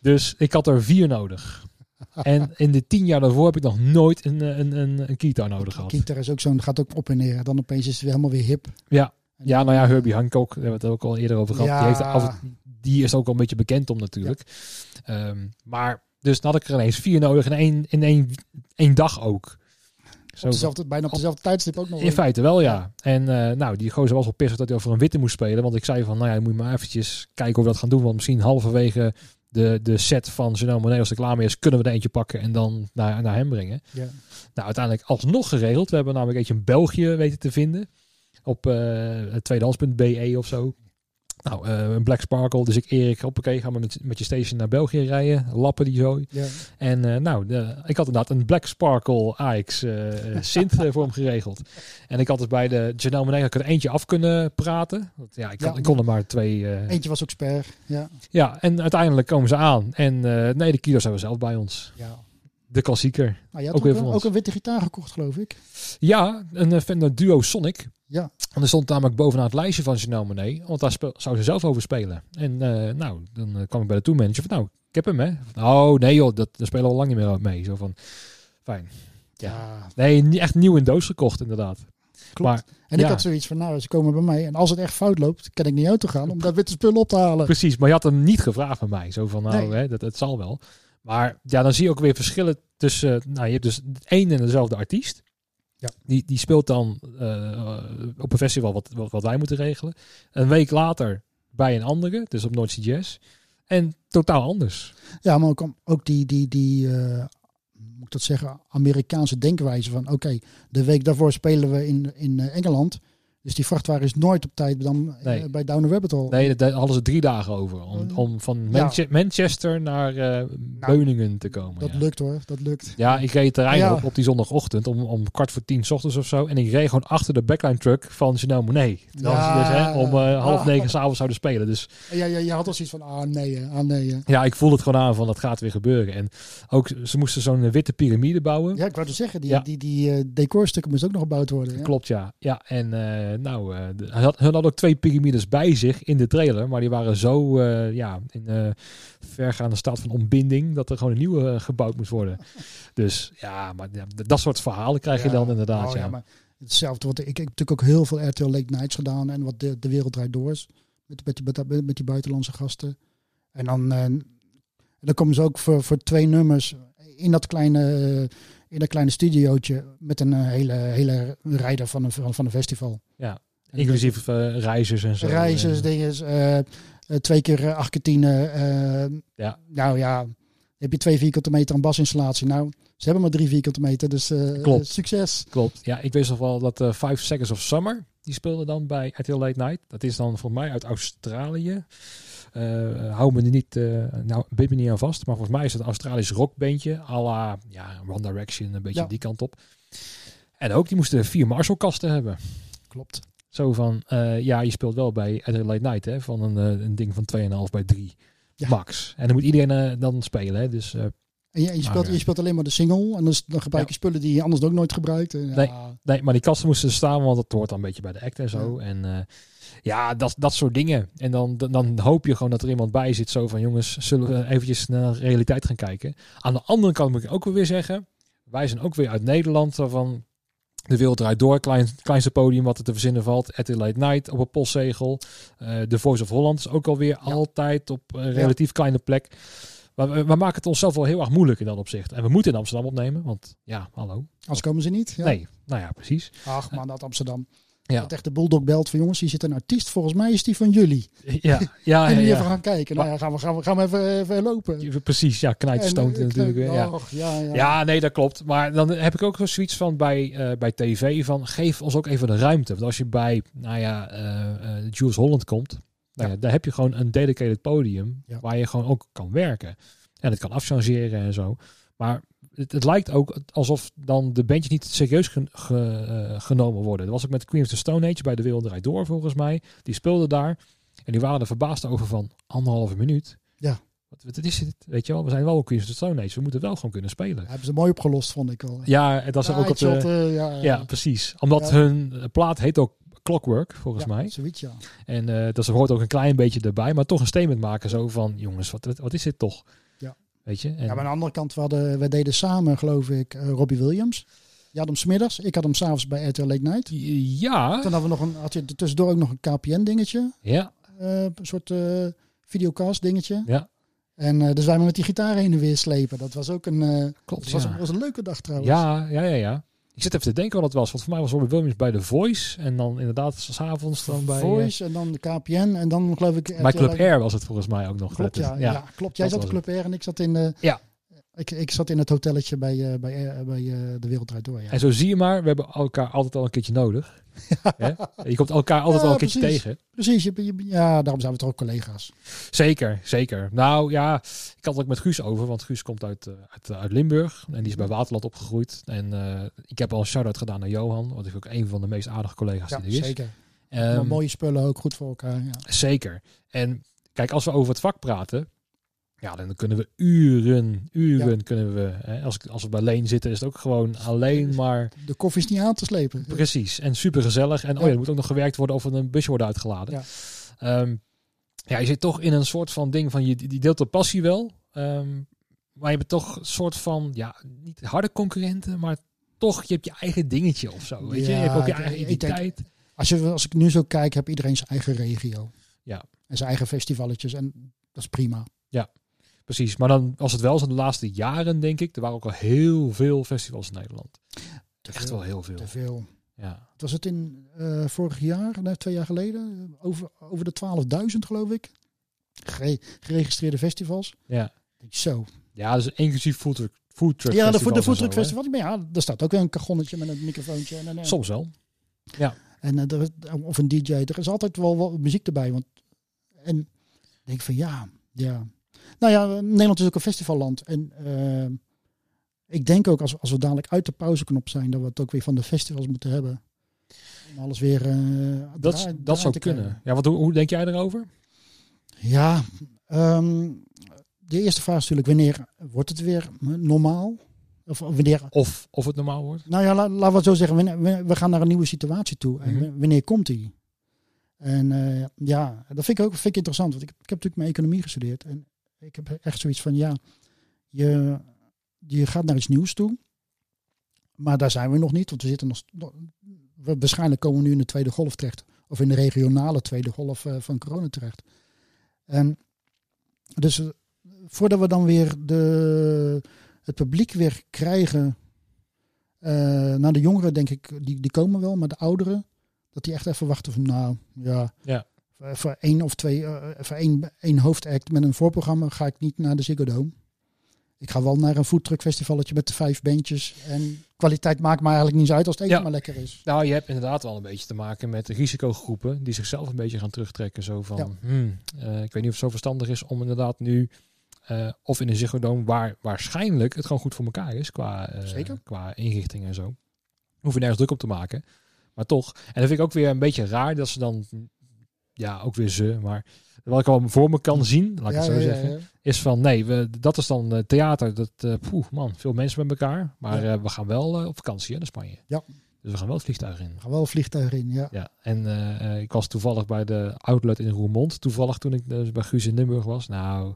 Dus ik had er vier nodig. en in de tien jaar daarvoor heb ik nog nooit een, eh, een, een, een gitaar nodig gehad. Kita is ook zo'n, gaat ook op en neer. Dan opeens is het weer helemaal weer hip. Ja, ja, dan- nou ja, Herbie Hancock, daar hebben we het ook al eerder over gehad. Ja. Die, heeft af die is ook al een beetje bekend om natuurlijk. Ehm, maar dus dan had ik er ineens vier nodig in één, in één, één dag ook. Zo, Op dezelfde, bijna op dezelfde tijdstip ook nog. in feite wel, ja. En eh, nou, die gozer was wel pissig dat hij over een witte moest spelen. Want ik zei van, nou ja, moet je maar eventjes kijken hoe we dat gaan doen. Want misschien halverwege de, de set van Janelle Monet, als er klaar mee is, kunnen we er eentje pakken en dan naar, naar hem brengen. Ja. Nou, uiteindelijk alsnog geregeld. We hebben namelijk eentje in België weten te vinden. Op uh, tweedehands.be of zo. Nou, uh, een Black Sparkle. Dus ik, Erik, hoppakee, gaan we met, met je station naar België rijden. Lappen die zo. Ja. En uh, nou, de, ik had inderdaad een Black Sparkle AX uh, synth voor hem geregeld. En ik had dus bij de Janelle Monet er eentje af kunnen praten. Want, ja, ik, kon, Ja. ik kon er maar twee... Eentje was ook sper. Ja. ja, en uiteindelijk komen ze aan. En nee, de kilo's hebben we zelf bij ons. ja. De klassieker. Nou, je had Ook ook, weer een, ook een witte gitaar gekocht, geloof ik. Ja, een Fender Duo Sonic. Ja. En er stond namelijk bovenaan het lijstje van Janelle Monet. Want daar speel, zou ze zelf over spelen. En uh, nou, dan uh, kwam ik bij de tourmanager van... Nou, ik heb hem, hè. Oh, nee joh, dat, daar spelen we al lang niet meer mee. Zo van, fijn. Ja. Ja. Nee, niet echt nieuw in doos gekocht, inderdaad. Klopt. Maar, En ik had zoiets van, nou, ze komen bij mij. En als het echt fout loopt, kan ik niet auto gaan om dat witte spul op te halen. Precies, maar je had hem niet gevraagd van mij. Zo van, nou, Nee. hè, dat, dat zal wel. Maar ja, dan zie je ook weer verschillen tussen... nou, je hebt dus één en dezelfde artiest. Ja. Die, die speelt dan uh, op een festival wat, wat, wat wij moeten regelen. Een week later bij een andere, dus op Noordse Jazz. En totaal anders. Ja, maar ook, ook die, die, die uh, moet ik dat zeggen, Amerikaanse denkwijze van, oké, de week daarvoor spelen we in, in uh, Engeland. Dus die vrachtwagen is nooit op tijd dan, Nee. uh, bij Down the Rabbit Hole. Nee, daar hadden ze drie dagen over. Om, Mm. om van Ja. Manchester naar uh, Beuningen te komen. Dat ja. lukt hoor, dat lukt. Ja, ik reed het terrein Ja. op op die zondagochtend om, om kwart voor tien 's ochtends of zo. En ik reed gewoon achter de backline truck van Janelle Monet. Terwijl Ja. ze dus hè, om eh, half Ah. negen s'avonds zouden spelen. Dus Ja, ja, je had al zoiets van, ah nee, ah nee. ja, ik voelde het gewoon aan van dat gaat weer gebeuren. En ook ze moesten zo'n eh, witte piramide bouwen. Ja, ik wou het zeggen, die, Ja. die, die eh, decorstukken moesten ook nog gebouwd worden. Klopt, ja. Ja, en eh, nou, eh, de- hij had, hun hadden ook twee piramides bij zich in de trailer. Maar die waren zo eh, ja, in eh vergaande staat van ontbinding dat er gewoon een nieuwe eh, gebouwd moest worden. Dus ja, maar ja, dat soort verhalen krijg je Ja. dan inderdaad. Oh, ja. maar hetzelfde. Wat, ik, ik heb natuurlijk ook heel veel RTL Late Nights gedaan en wat de, de wereld draait door is. met, met, die, met, met die buitenlandse gasten. En dan, eh, dan komen ze ook voor, voor twee nummers in dat kleine, in dat kleine studiootje met een eh, hele, hele rijder van een, van een festival. Ja, inclusief uh, reizers en zo. Reizers, dingen, uh, twee keer Argentine. ja. Nou ja, heb je twee vierkante meter aan basinstallatie. Nou, ze hebben maar drie vierkante meter, dus Klopt. succes. Klopt. Ja, ik wist nog wel dat Five Seconds of Summer, die speelde dan bij RTL Late Night. Dat is dan voor mij uit Australië. Uh, hou me er niet, uh, nou, bid me niet aan vast. Maar volgens mij is het een Australisch rockbandje. à la ja, One Direction, een beetje die kant op. En ook, die moesten vier Marshall-kasten hebben. Klopt. Zo van, uh, ja, je speelt wel bij Adelaide Late Night, hè, van een, een ding van 2,5 bij 3 max. En dan moet iedereen dan spelen, hè, dus... En je, je, speelt, je speelt alleen maar de single en dus dan gebruik je spullen die je anders ook nooit gebruikt. Ja. Nee, nee, maar die kasten moesten staan, want dat hoort dan een beetje bij de act en zo. En ja, dat, dat soort dingen. En dan, dan hoop je gewoon dat er iemand bij zit. Zo van jongens, zullen we eventjes naar de realiteit gaan kijken. Aan de andere kant moet ik ook weer zeggen. Wij zijn ook weer uit Nederland. Van de wereld draait door. Klein, kleinste podium wat er te verzinnen valt. At Late Night op een postzegel. Uh, The Voice of Holland is ook alweer ja. altijd op een relatief kleine plek. Maar we, we, maken het onszelf wel heel erg moeilijk in dat opzicht. En we moeten in Amsterdam opnemen, want ja, hallo. Als komen ze niet. Ja. Nee, nou ja, precies. Ach man, dat Amsterdam. Ja. Dat echt de Bulldog belt van jongens, hier zit een artiest. Volgens mij is die van jullie. Ja, ja. en ja, even gaan kijken. Nou ja, gaan we, gaan we, gaan we even, even lopen. Precies, ja, knijtstoont natuurlijk. ja. Ja, ja. ja, nee, dat klopt. Maar dan heb ik ook zoiets van bij, uh, bij tv van geef ons ook even de ruimte. Want als je bij, nou ja, uh, Jules Holland komt, nou ja. daar heb je gewoon een dedicated podium waar je gewoon ook kan werken. En het kan afchangeren en zo. Maar het, het, lijkt ook alsof dan de bandjes niet serieus uh, genomen worden. Dat was ook met Queen of the Stone Age bij de Wereld Draait Door volgens mij. Die speelden daar en die waren er verbaasd over van anderhalve minuut. Ja. Wat, wat is het? Weet je wel, we zijn wel Queen of the Stone Age. We moeten wel gewoon kunnen spelen. hebben ze mooi opgelost, vond ik al. Ja, dat is ook op de, uh, ja, ja, precies. Omdat hun plaat heet ook Clockwork, volgens mij. Zoiets, ja. En uh, dat ze hoort ook een klein beetje erbij, maar toch een statement maken zo van, jongens, wat, wat is dit toch? Weet je? En... Ja, maar aan de andere kant, we, hadden, we deden samen, geloof ik, uh, Robbie Williams. Je had hem smiddags, ik had hem s'avonds bij RTL Late Night. Ja. Toen hadden we nog een, had je tussendoor ook nog een KPN-dingetje. Ja. Uh, een soort uh, videocast-dingetje. Ja. En uh, dus wij met die gitaar heen en weer slepen. Dat was ook een, Klopt, was, ja. was een leuke dag trouwens. Ja, ja, ja, ja. Ik zit even te denken wat het was. Want voor mij was Robbie Williams bij The Voice. En dan inderdaad s'avonds dan bij... Voice en dan de KPN. En dan geloof ik... Bij Club Air was het volgens mij ook nog. Klopt, ja, ja, ja. klopt. Jij zat op Club Air en ik zat in de... Ja. Ik, ik zat in het hotelletje bij, uh, bij, uh, bij uh, de Wereld Door. Ja. En zo zie je maar, we hebben elkaar altijd al een keertje nodig. ja. Je komt elkaar altijd ja, wel een keertje tegen. Precies, je, je, ja, daarom zijn we toch ook collega's. Zeker, zeker. Nou ja, ik had het ook met Guus over, want Guus komt uit, uit, uit Limburg en die is bij Waterland opgegroeid. En ik heb al een shout-out gedaan naar Johan, wat is ook een van de meest aardige collega's die er is. Zeker. Um, mooie spullen ook goed voor elkaar. Zeker. En kijk, als we over het vak praten, ja, dan kunnen we uren, uren kunnen we. Hè, als, als we bij Leen zitten, is het ook gewoon alleen maar. De koffie is niet aan te slepen. Precies. En super gezellig. En oh ja, er moet ook nog gewerkt worden of er een busje wordt uitgeladen. Ja. Um, ja, je zit toch in een soort van ding van je die deelt de passie wel. Um, maar je bent toch een soort van, ja, niet harde concurrenten, maar toch, je hebt je eigen dingetje of zo. Weet je? je hebt ook je eigen identiteit. Denk, als, je, als ik nu zo kijk, heb iedereen zijn eigen regio. Ja. En zijn eigen festivaletjes. En dat is prima. Ja. Precies, maar dan was het wel zo de laatste jaren, denk ik. Er waren ook al heel veel festivals in Nederland. Te Echt wel heel veel. Te veel. Ja. Was het in uh, vorig jaar, nee, twee jaar geleden, over, over de 12.000 geloof ik, geregistreerde festivals. Ja. Zo. Ja, dus inclusief foodtruck, foodtruck Ja, de, de foodtruck festival. Maar ja, daar staat ook weer een kagonnetje met een microfoontje. En, en, Soms wel. Ja. En, uh, er, of een DJ. Er is altijd wel wat muziek erbij. Want, en denk van ja, ja. Nou ja, Nederland is ook een festivalland. En uh, ik denk ook als, als we dadelijk uit de pauzeknop zijn, dat we het ook weer van de festivals moeten hebben. Om alles weer. Uh, dat draai, dat zou kunnen. Ja, wat, hoe, hoe denk jij erover? Ja, um, de eerste vraag is natuurlijk: wanneer wordt het weer normaal? Of wanneer. Of, of het normaal wordt? Nou ja, laten la we het zo zeggen. Wanneer, we gaan naar een nieuwe situatie toe. En mm-hmm. wanneer komt die? En uh, ja, dat vind ik ook vind ik interessant. Want ik, ik heb natuurlijk mijn economie gestudeerd. En ik heb echt zoiets van, ja, je, je gaat naar iets nieuws toe. Maar daar zijn we nog niet, want we zitten nog. We, waarschijnlijk komen we nu in de tweede golf terecht. of in de regionale tweede golf eh, van corona terecht. En dus eh, voordat we dan weer de, het publiek weer krijgen, eh naar de jongeren denk ik, die, die komen wel, maar de ouderen, dat die echt even wachten van nou, ja, Ja. Voor, voor één of twee, eh, voor één, één hoofdact met een voorprogramma ga ik niet naar de Ziggo Dome. Ik ga wel naar een foodtruckfestivalletje met de vijf bandjes. En kwaliteit maakt me eigenlijk niet zo uit als het eten Ja. maar lekker is. Nou, je hebt inderdaad wel een beetje te maken met risicogroepen die zichzelf een beetje gaan terugtrekken. Zo van, Ja. hmm, eh, ik weet niet of het zo verstandig is om inderdaad nu, eh, of in een Ziggo Dome, waar waarschijnlijk het gewoon goed voor elkaar is qua, eh, Zeker. qua inrichting en zo. Hoef je nergens druk op te maken. Maar toch, en dat vind ik ook weer een beetje raar dat ze dan, ja, ook weer ze, maar wat ik al voor me kan zien, laat ik het zo zeggen, is van nee, we, dat is dan eh, theater. Dat, poeh, man, veel mensen met elkaar. Maar eh, we gaan wel op vakantie hè, naar Spanje. Ja. Dus we gaan wel het vliegtuig in. Er gaan wel vliegtuigen in, ja. Ja, en ik was toevallig bij de outlet in Roermond. Toevallig toen ik dus bij Guus in Limburg was. Nou,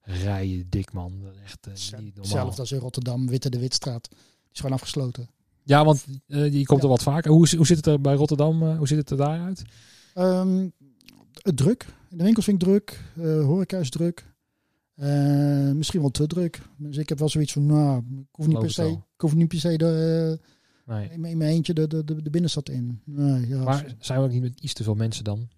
rijden dik man. Echt niet normaal. Hetzelfde als in Rotterdam, Witte de Witstraat. Die is gewoon afgesloten. Ja, want je komt er wat vaker. Hoe, hoe zit het er bij Rotterdam? hoe ziet het er daaruit? Ehm, het druk. In de winkels vind ik druk. eh horeca is druk. Eh, misschien wel te druk. Dus ik heb wel zoiets van, nou, ik hoef niet per se, ik hoef niet per se de, Nee. eh, in, mijn- in mijn eentje de, de, de, de binnenstad in. Nee, ja, Maar zijn we ook niet met iets te veel mensen dan?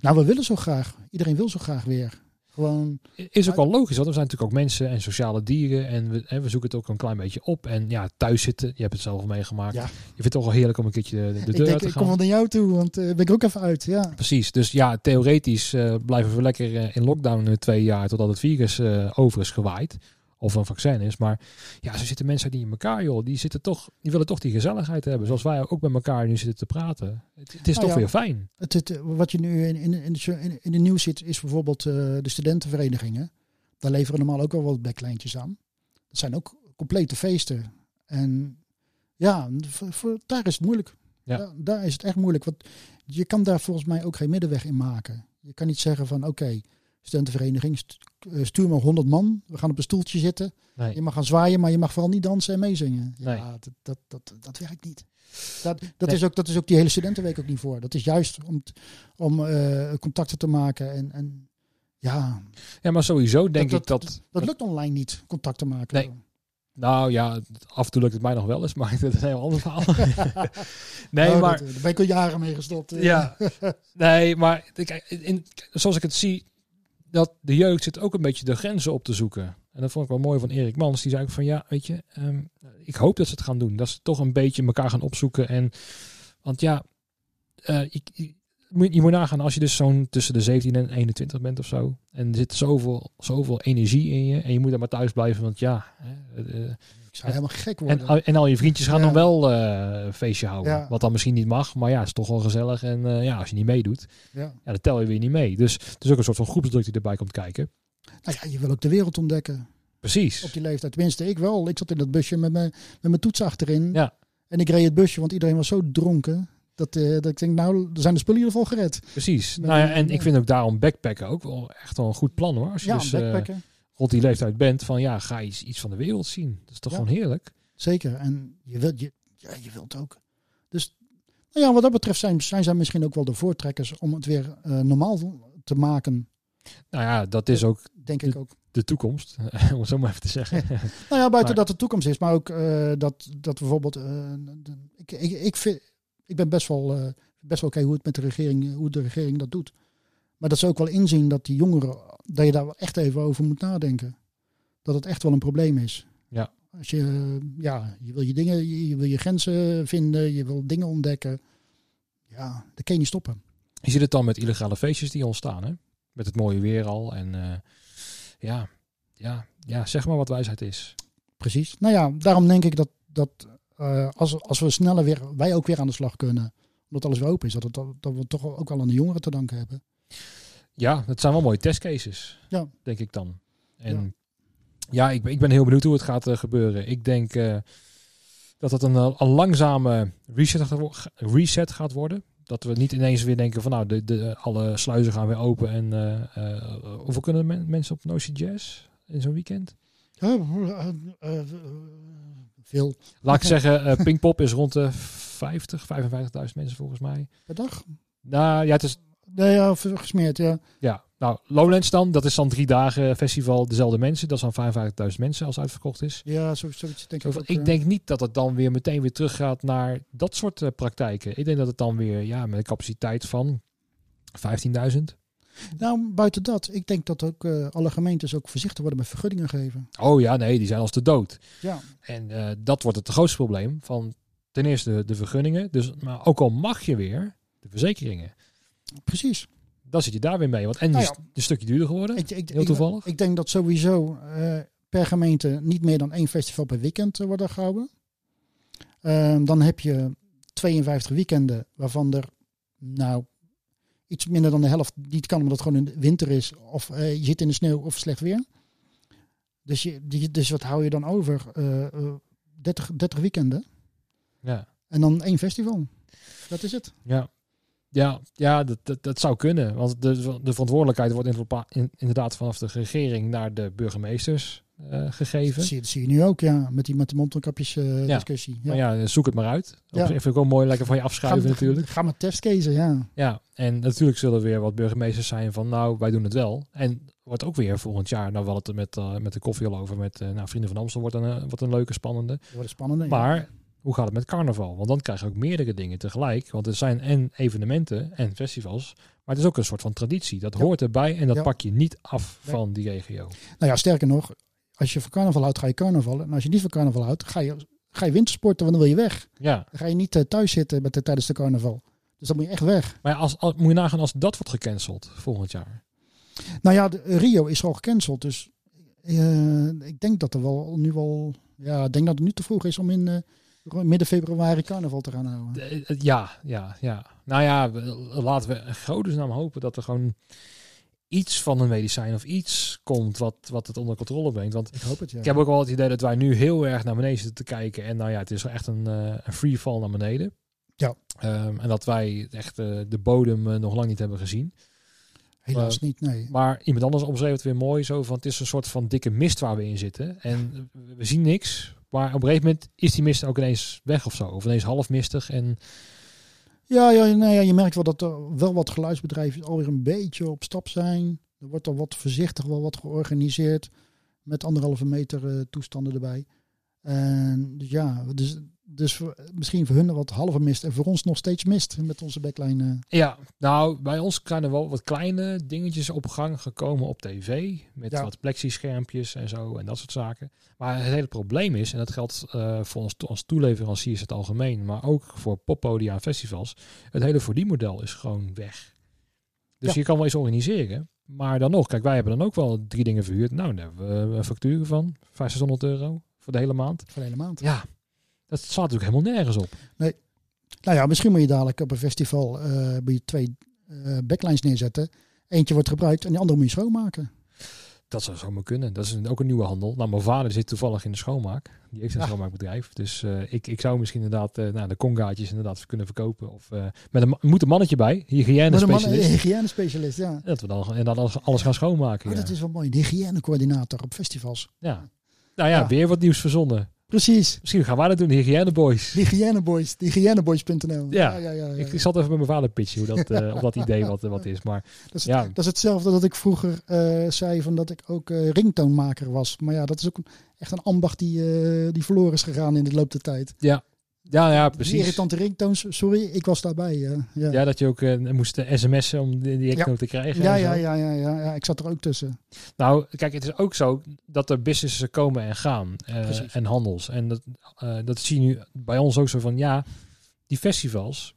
Nou, we willen zo graag. Iedereen wil zo graag weer. Gewoon, Is ook wel logisch, want we zijn natuurlijk ook mensen en sociale dieren. En we, hè, we zoeken het ook een klein beetje op. En ja, thuis zitten, je hebt het zelf meegemaakt. Ja. Je vindt het toch wel heerlijk om een keertje de, de ik deur denk, uit te ik gaan. kom wel naar jou toe, want eh ben ik ook even uit. Ja, Precies, dus ja, theoretisch eh, blijven we lekker eh, in lockdown twee jaar totdat het virus over is gewaaid. Of een vaccin is. Maar ja, zo zitten mensen die in elkaar, joh. Die, zitten toch, die willen toch die gezelligheid hebben. Zoals wij ook met elkaar nu zitten te praten. Het, het is Nou toch ja. weer fijn. het, het, wat je nu in, in, in, de, in, in de nieuws ziet, is bijvoorbeeld eh, de studentenverenigingen. Daar leveren normaal ook wel wat backlijntjes aan. Dat zijn ook complete feesten. En ja, voor, voor- daar is het moeilijk. Ja. Daar, daar is het echt moeilijk. Want je kan daar volgens mij ook geen middenweg in maken. Je kan niet zeggen van oké, studentenvereniging, st- eh, stuur maar 100 man. We gaan op een stoeltje zitten. Nee. Je mag gaan zwaaien, maar je mag vooral niet dansen en meezingen. Nee. Ja, dat, dat, dat, dat werkt niet. Dat, dat, Nee. is ook, dat is ook die hele studentenweek ook niet voor. Dat is juist om, om eh, contacten te maken. En, en ja, Ja, maar sowieso denk dat, ik dat... dat lukt online niet, contact te maken. Nee. Nou ja, af en toe lukt het mij nog wel eens. Maar dat is een heel ander verhaal. nee, Oh, maar... dat- daar ben ik al jaren mee gestopt. eh. Ja, nee, maar kijk, in, zoals ik het zie, dat de jeugd zit ook een beetje de grenzen op te zoeken. En dat vond ik wel mooi van Erik Mans. Die zei ook van ja, weet je, ehm, ik hoop dat ze het gaan doen. Dat ze toch een beetje elkaar gaan opzoeken. En, want ja, eh, ik, je moet nagaan als je dus zo'n tussen de 17 en 21 bent of zo. En er zit zoveel, zoveel energie in je. En je moet dan maar thuis blijven. Want ja, eh, Ik zou helemaal gek worden. en, al- en al je vriendjes gaan Ja. dan wel eh, een feestje houden. Ja. Wat dan misschien niet mag. Maar ja, het is toch wel gezellig. En eh, ja, als je niet meedoet, ja. ja, dan tel je weer niet mee. Dus het is ook een soort van groepsdruk die erbij komt kijken. Nou ja, je wil ook de wereld ontdekken Precies. op die leeftijd. Tenminste, ik wel. Ik zat in dat busje met mijn, met mijn toets achterin. Ja. En ik reed het busje, want iedereen was zo dronken. Dat, eh, dat ik denk, nou, er zijn de spullen in ieder geval gered. Precies. Nou ja, en ja. ik vind ook daarom backpacken ook wel echt wel een goed plan hoor. Als je Ja, dus backpacken. Rond die leeftijd bent van ja, ga iets, iets van de wereld zien. Dat is toch Ja. gewoon heerlijk. Zeker. En je wilt, je, ja, je wilt ook. Dus nou ja, wat dat betreft zijn, zijn zij misschien ook wel de voortrekkers om het weer eh, normaal te maken. Nou ja, dat is ook Denk ik ook. de toekomst. om het zo maar even te zeggen. Nou ja, buiten Maar- dat de toekomst is, maar ook eh, dat, dat bijvoorbeeld. eh, de- ik, ik, ik, vind, ik ben best wel, best wel oké hoe het met de regering, hoe de regering dat doet. Maar dat ze ook wel inzien dat die jongeren, dat je daar wel echt even over moet nadenken. Dat het echt wel een probleem is. Ja. Als je, eh, ja, je wil je dingen, je, je wil je grenzen vinden, je wil dingen ontdekken. Ja, dat kun je niet stoppen. Je ziet het dan met illegale feestjes die ontstaan, hè? Met het mooie weer al. En eh, ja, ja, ja, zeg maar wat wijsheid is. Precies. Nou ja, daarom denk ik dat, dat eh, als, als we sneller weer, wij ook weer aan de slag kunnen, omdat alles weer open is, dat, het, dat we toch ook wel aan de jongeren te danken hebben. Ja, dat zijn wel mooie testcases, Ja. denk ik dan. En ja, ik, ben- ik ben heel benieuwd hoe het gaat eh, gebeuren. Ik denk eh, dat het een, eh, een langzame reset, gaat wo- reset gaat worden. Dat we niet ineens weer denken van nou, de, de, alle sluizen gaan weer open. En hoeveel kunnen men- mensen op Noisy Jazz in zo'n weekend? Veel Laat ik zeggen, Pinkpop is rond de 50, 55.000 mensen volgens mij. per dag. Nou ja, het is Nee, ja, gesmeerd, ja. Ja, nou, Lowlands dan, dat is dan drie dagen festival, dezelfde mensen. Dat is dan 55.000 mensen als uitverkocht is. Ja, zo, zoiets denk ik Zo, ook, ik eh. denk niet dat het dan weer meteen weer teruggaat naar dat soort eh, praktijken. Ik denk dat het dan weer, ja, met een capaciteit van 15.000. Nou, buiten dat, ik denk dat ook eh, alle gemeentes ook voorzichtig worden met vergunningen geven. Oh ja, nee, die zijn als de dood. Ja, En dat wordt het grootste probleem van ten eerste de, de vergunningen. Dus, maar ook al mag je weer, de verzekeringen. Precies. Dan zit je daar weer mee. Want en Nou ja. is een stukje duurder geworden. Ik, ik, Heel toevallig. Ik, denk dat sowieso eh, per gemeente niet meer dan één festival per weekend eh, worden gehouden. Ehm, dan heb je 52 weekenden, waarvan er nou iets minder dan de helft niet kan, omdat het gewoon in de winter is, of eh, je zit in de sneeuw of slecht weer. Dus, je, dus wat hou je dan over? Eh, eh, 30, 30 weekenden Ja. en dan één festival. Dat is het. Ja, ja, ja dat, dat, dat zou kunnen. Want de, de verantwoordelijkheid wordt inderdaad- in- inderdaad vanaf de regering naar de burgemeesters eh, gegeven. Dat zie, je- dat zie je nu ook, ja, met die, met de mondkapjes eh, Ja. discussie. Maar ja, zoek het maar uit. Ja. Ja. Vind ik ook mooi, lekker van je afschuiven Ga- natuurlijk. Ga maar testcasen, ja. Ja, en natuurlijk zullen er weer wat burgemeesters zijn van nou, wij doen het wel. En wordt ook weer volgend jaar, nou wel het met, eh, met de koffie al over, met nou, Vrienden van Amstel wordt een, wordt een leuke, spannende. Wordt spannend. Maar hoe gaat het met carnaval? Want dan krijg je ook meerdere dingen tegelijk. Want er zijn en evenementen en festivals. Maar het is ook een soort van traditie. Dat Ja. hoort erbij en dat Ja. pak je niet af Nee. van die regio. Nou ja, sterker nog, als je van carnaval houdt, ga je carnaval. En als je niet van carnaval houdt, ga je, ga je wintersporten, want dan wil je weg. Ja, Dan ga je niet eh, thuis zitten met de, tijdens de carnaval. Dus dan moet je echt weg. maar als, als, moet je nagaan als dat wordt gecanceld volgend jaar. Nou ja, de, Rio is al gecanceld. Dus eh, ik denk dat er wel nu wel... Ja, ik denk dat het nu te vroeg is om in eh, midden februari carnaval te gaan houden. De- eh, ja, ja, ja. Nou ja, we- laten we in godesnaam hopen dat er gewoon iets van een medicijn of iets komt wat, wat het onder controle brengt. Want Ik hoop het, ja. ik heb ook wel het idee dat wij nu heel erg naar beneden zitten te kijken. En nou ja, het is echt een, eh, een free fall naar beneden. Ja. Ehm, en dat wij echt eh, de bodem nog lang niet hebben gezien. Helaas niet, nee. Maar iemand anders omschreef het weer mooi zo van het is een soort van dikke mist waar we in zitten. En we zien niks. Maar op een gegeven moment is die mist ook ineens weg of zo. Of ineens half mistig. En Ja, ja, nou ja, je merkt wel dat er wel wat geluidsbedrijven alweer een beetje op stap zijn. Er wordt al wat voorzichtig wel wat georganiseerd. Met anderhalve meter eh, toestanden erbij. En dus ja, dus, dus misschien voor hun wat halve mist. En voor ons nog steeds mist met onze backline. eh. Ja, nou, bij ons zijn er wel wat kleine dingetjes op gang gekomen op tv. Met Ja. wat plexischermpjes en zo en dat soort zaken. Maar het hele probleem is, en dat geldt eh, voor ons als toeleveranciers het algemeen, maar ook voor poppodia en festivals. Het hele verdienmodel is gewoon weg. Dus Ja. je kan wel eens organiseren. Maar dan nog, kijk, wij hebben dan ook wel drie dingen verhuurd. Nou, daar hebben we een factuur van 500 euro voor de hele maand. voor de hele maand. Ja, dat slaat natuurlijk helemaal nergens op. Nou ja, misschien moet je dadelijk op een festival je twee eh, backlines neerzetten. Eentje wordt gebruikt en de andere moet je schoonmaken. Dat zou zomaar kunnen. Dat is een- ook een nieuwe handel. Nou, mijn vader zit toevallig in de schoonmaak. Die heeft een Ja. schoonmaakbedrijf. Dus eh, ik, ik zou misschien inderdaad nou, de congaatjes inderdaad kunnen verkopen. Of met een moet een mannetje bij, hygiëne specialist. een hygiënespecialist, ja. Dat we dan en dan alles, alles gaan schoonmaken. Oh, ja. dat is wel mooi. De hygiënecoördinator op festivals. ja. Nou ja, Ja. weer wat nieuws verzonnen. Precies. Misschien gaan wij dat doen, de hygiëneboys. Hygiëneboys. Hygiëneboys.nl. Ja. ja, ja, ja, Ik, ik zat even met mijn vader pitchen hoe dat, op dat idee wat, wat is. Maar Dat is, Ja. dat is hetzelfde dat ik vroeger eh, zei van dat ik ook eh ringtoonmaker was. Maar ja, dat is ook een, echt een ambacht die, die verloren is gegaan in de loop der tijd. ja, ja, ja Die precies. irritante ringtoons, sorry, ik was daarbij. eh, ja. Ja, dat je ook eh, moest eh, sms'en om die, die echo te krijgen. Ja, ja, ja, ja, ja, ja, ik zat er ook tussen. Nou, kijk, het is ook zo dat er businessen komen en gaan. en handels. En dat, dat zie je nu bij ons ook zo van, ja, die festivals.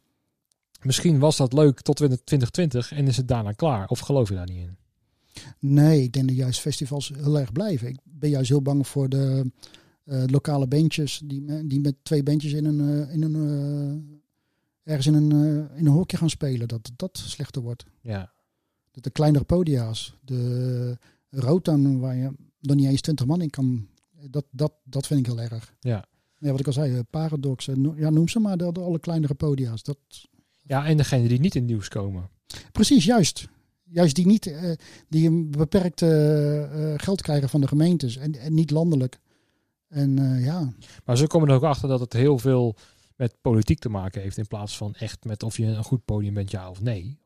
Misschien was dat leuk tot 2020 en is het daarna klaar. Of geloof je daar niet in? Nee, ik denk dat juist festivals heel erg blijven. Ik ben juist heel bang voor de lokale bandjes die, die met twee bandjes in een, eh, in een eh, ergens in een, eh, in een hokje gaan spelen. Dat dat slechter wordt. Ja, De, de kleinere podia's, de Rotan waar je nog niet eens 20 man in kan. Dat, dat, dat vind ik heel erg. ja. Ja, wat ik al zei, eh, Paradox, eh, ja, noem ze maar, de, de alle kleinere podia's. Dat, ja, en degene die niet in nieuws komen. Precies, juist. Juist die niet, eh, die een beperkt eh, eh, geld krijgen van de gemeentes en, en niet landelijk. En eh, ja, Maar ze komen er ook achter dat het heel veel met politiek te maken heeft. In plaats van echt met of je een goed podium bent, ja of nee.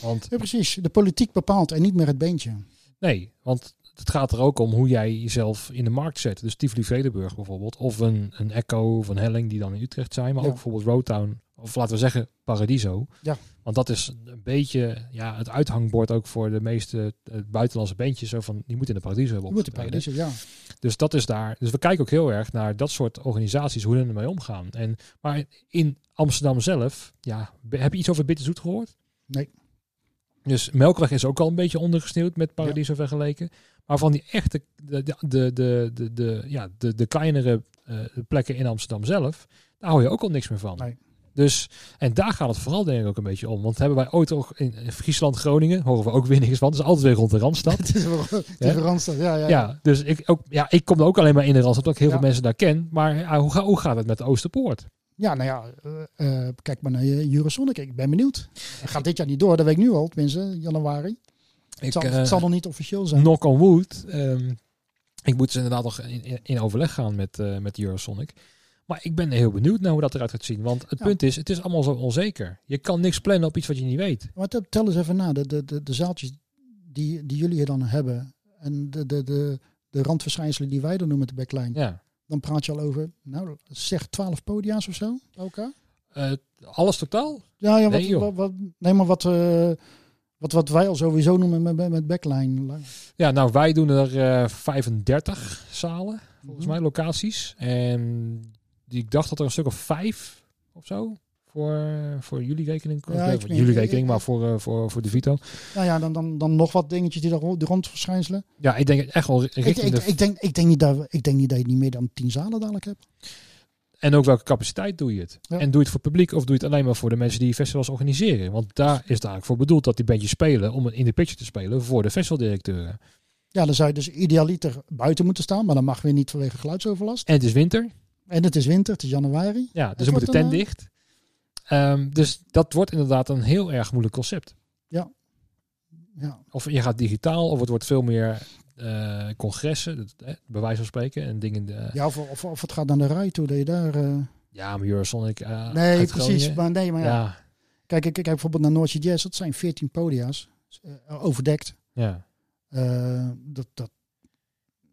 Want, Ja, precies. De politiek bepaalt en niet meer het beentje. nee, want het gaat er ook om hoe jij jezelf in de markt zet. Dus Tivoli Vredenburg bijvoorbeeld. Of een, een Echo of een Helling die dan in Utrecht zijn. Maar Ja. ook bijvoorbeeld Roadtown. Of laten we zeggen Paradiso. Ja. Want dat is een beetje ja, het uithangbord ook voor de meeste eh, buitenlandse bandjes. Zo van, die moeten in de Paradiso hebben Je moet de opgetreden. paradiso, ja. Dus dat is daar. Dus we kijken ook heel erg naar dat soort organisaties, hoe ze ermee omgaan. En, maar in Amsterdam zelf, ja, heb je iets over Bitterzoet gehoord? Nee. Dus Melkweg is ook al een beetje ondergesneeuwd met Paradiso vergeleken. Maar van die echte, de, de, de, de, ja, de, de kleinere eh, plekken in Amsterdam zelf, daar hou je ook al niks meer van. Nee. Dus, en daar gaat het vooral denk ik ook een beetje om. Want hebben wij ooit ook in Friesland, Groningen, horen we ook weer niks van. Het is altijd weer rond de Randstad. Het is Ja. Randstad, ja, ja. Ja, dus ik, ook, ja, ik kom er ook alleen maar in de Randstad, omdat ik heel Ja. veel mensen daar ken. Maar ja, hoe, ga- hoe gaat het met de Oosterpoort? Ja, nou ja, eh, eh, kijk maar naar uh, Eurosonic. Ik ben benieuwd. Gaat dit jaar niet door, dat weet ik nu al, tenminste, januari. Het zal, eh, het zal nog niet officieel zijn. knock on wood. ehm, ik moet dus inderdaad nog in, in, overleg gaan met, eh met Eurosonic. Maar ik ben heel benieuwd naar hoe dat eruit gaat zien. Want het Ja. punt is, het is allemaal zo onzeker. Je kan niks plannen op iets wat je niet weet. Maar tel- tel eens even na, de, de, de, de zaaltjes die, die jullie hier dan hebben en de, de, de, de randverschijnselen die wij dan doen met de backline, Ja. dan praat je al over, nou zeg 12 podia's of zo bij elkaar. Eh, alles totaal? Ja, ja wat, Nee, wat, wat- nee, maar wat, wat, wat wij al sowieso noemen met, met, backline. Ja, nou wij doen er eh 35 zalen, volgens Mhm. mij, locaties. En die, ik dacht dat er een stuk of vijf of zo voor, voor jullie rekening. Ja, ik weet- jullie ik- rekening, ik- maar voor, eh, voor, voor de Vito. Nou ja, dan, dan, dan nog wat dingetjes die daar rond, die rondverschijnselen. Ja, ik denk echt wel Ik, richting ik, de... ik, denk, ik, denk niet dat, ik denk niet dat je niet meer dan 10 zalen dadelijk hebt. En ook welke capaciteit doe je het? Ja. En doe je het voor publiek of doe je het alleen maar voor de mensen die festivals organiseren? Want daar is het eigenlijk voor bedoeld dat die bandjes spelen om in de picture te spelen voor de festivaldirecteuren. Ja, dan zou je dus idealiter buiten moeten staan, maar dan mag weer niet vanwege geluidsoverlast. En het is winter, En het is winter, het is januari. ja, dus dan moet de wordt tent een, dicht. Ehm, dus dat wordt inderdaad een heel erg moeilijk concept. Ja, Of je gaat digitaal, of het wordt veel meer eh, congressen, dat, eh, bij wijze van spreken. En dingen. De, ja. ja of, of, of het gaat naar de rij toe, dat je daar... eh, maar Eurosonic. eh, nee, precies. Maar nee, maar ja. Ja, Kijk, ik kijk bijvoorbeeld naar Noordse Jazz, dat zijn 14 podia's, eh, overdekt. ja. Eh, dat, dat,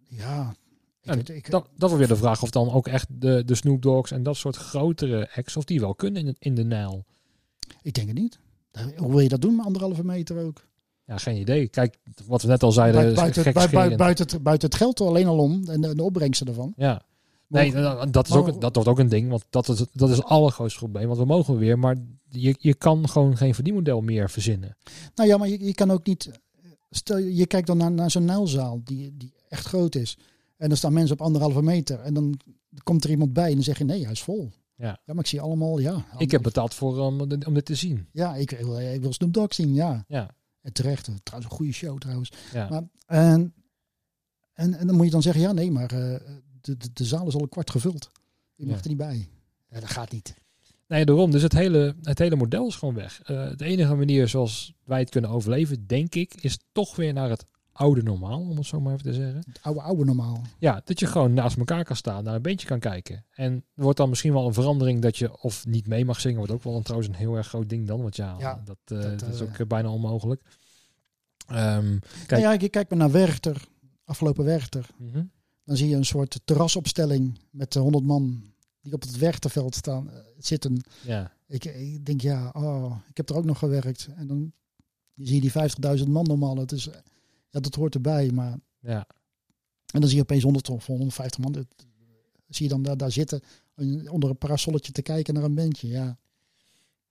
ja... Ik ik, Dat, dat wordt weer de vraag of dan ook echt de, de Snoop Dogs en dat soort grotere acts, of die wel kunnen in, in de Nijl. ik denk het niet. Hoe wil je dat doen met anderhalve meter ook? Ja, geen idee. Kijk, wat we net al zeiden, Buiten, is buiten, buiten, het, buiten het geld alleen al om en de, de opbrengsten ervan. Ja. Nee, Mogen- dat- dat, is ook, dat wordt ook een ding, want dat is, dat is het allergrootste probleem. Want we mogen weer, maar je, je kan gewoon geen verdienmodel meer verzinnen. Nou ja, maar je, je kan ook niet. Stel je kijkt dan naar, naar zo'n Nijlzaal die, die echt groot is. En dan staan mensen op anderhalve meter. En dan komt er iemand bij en dan zeg je nee, hij is vol. Ja. Ja, maar ik zie allemaal, ja. Ik heb betaald voor um, om dit te zien. Ja, ik, wil- ik wil Snoop Dogg zien, ja. Ja, En terecht, trouwens een goede show trouwens. ja. Maar, en, en, en dan moet je dan zeggen, ja nee, maar eh, de, de, de zaal is al een kwart gevuld. Je mag Ja. er niet bij. Ja, dat gaat niet. Nee, daarom. Dus het hele, het hele model is gewoon weg. Eh, de enige manier zoals wij het kunnen overleven, denk ik, is toch weer naar het oude normaal, om het zo maar even te zeggen. Het oude, oude normaal. Ja, dat je gewoon naast elkaar kan staan, naar een beentje kan kijken. En er wordt dan misschien wel een verandering dat je of niet mee mag zingen. Wordt ook wel een, trouwens een heel erg groot ding dan. Want ja, Ja, dat, eh, dat, dat, is eh, ook eh, bijna onmogelijk. Ehm, Kijk. Nou ja, ik kijk maar naar Werchter, afgelopen Werchter. mhm. Dan zie je een soort terrasopstelling met de 100 man die op het Werchterveld staan, zitten. Ja, Ik, ik denk, ja, oh, ik heb er ook nog gewerkt. En dan zie je die 50.000 man normaal. Het is, ja, dat hoort erbij. Maar, ja. en dan zie je opeens 100 of 150 man. Dat, zie je dan daar, daar zitten onder een parasolletje te kijken naar een bandje. Ja,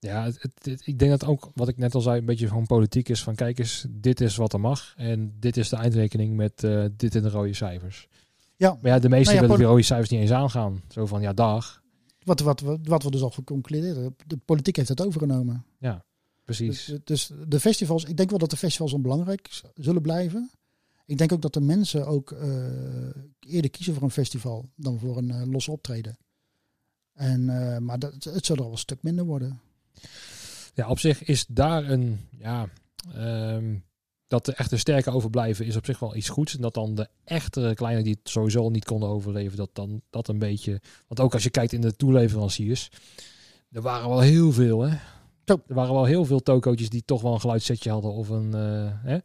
Ja, het, het- het- ik denk dat ook, wat ik net al zei, een beetje gewoon politiek is van kijk eens, dit is wat er mag. En dit is de eindrekening met eh, dit in de rode cijfers. ja Maar ja, de meesten Nou ja, willen die rode cijfers niet eens aangaan. Zo van, ja, dag. wat, wat, wat, wat we dus al geconcludeerd hebben. De politiek heeft het overgenomen. Precies. Dus, dus de festivals, ik denk wel dat de festivals onbelangrijk zullen blijven. Ik denk ook dat de mensen ook eh, eerder kiezen voor een festival dan voor een uh, losse optreden. En, uh, maar dat, het zal er wel een stuk minder worden. Ja, op zich is daar een, ja, um, dat de echte sterke overblijven is op zich wel iets goeds. En dat dan de echte kleine die het sowieso niet konden overleven, dat dan dat een beetje. Want ook als je kijkt in de toeleveranciers, er waren wel heel veel, hè. Er waren wel heel veel tokootjes die toch wel een geluidssetje hadden of een. eh, hè?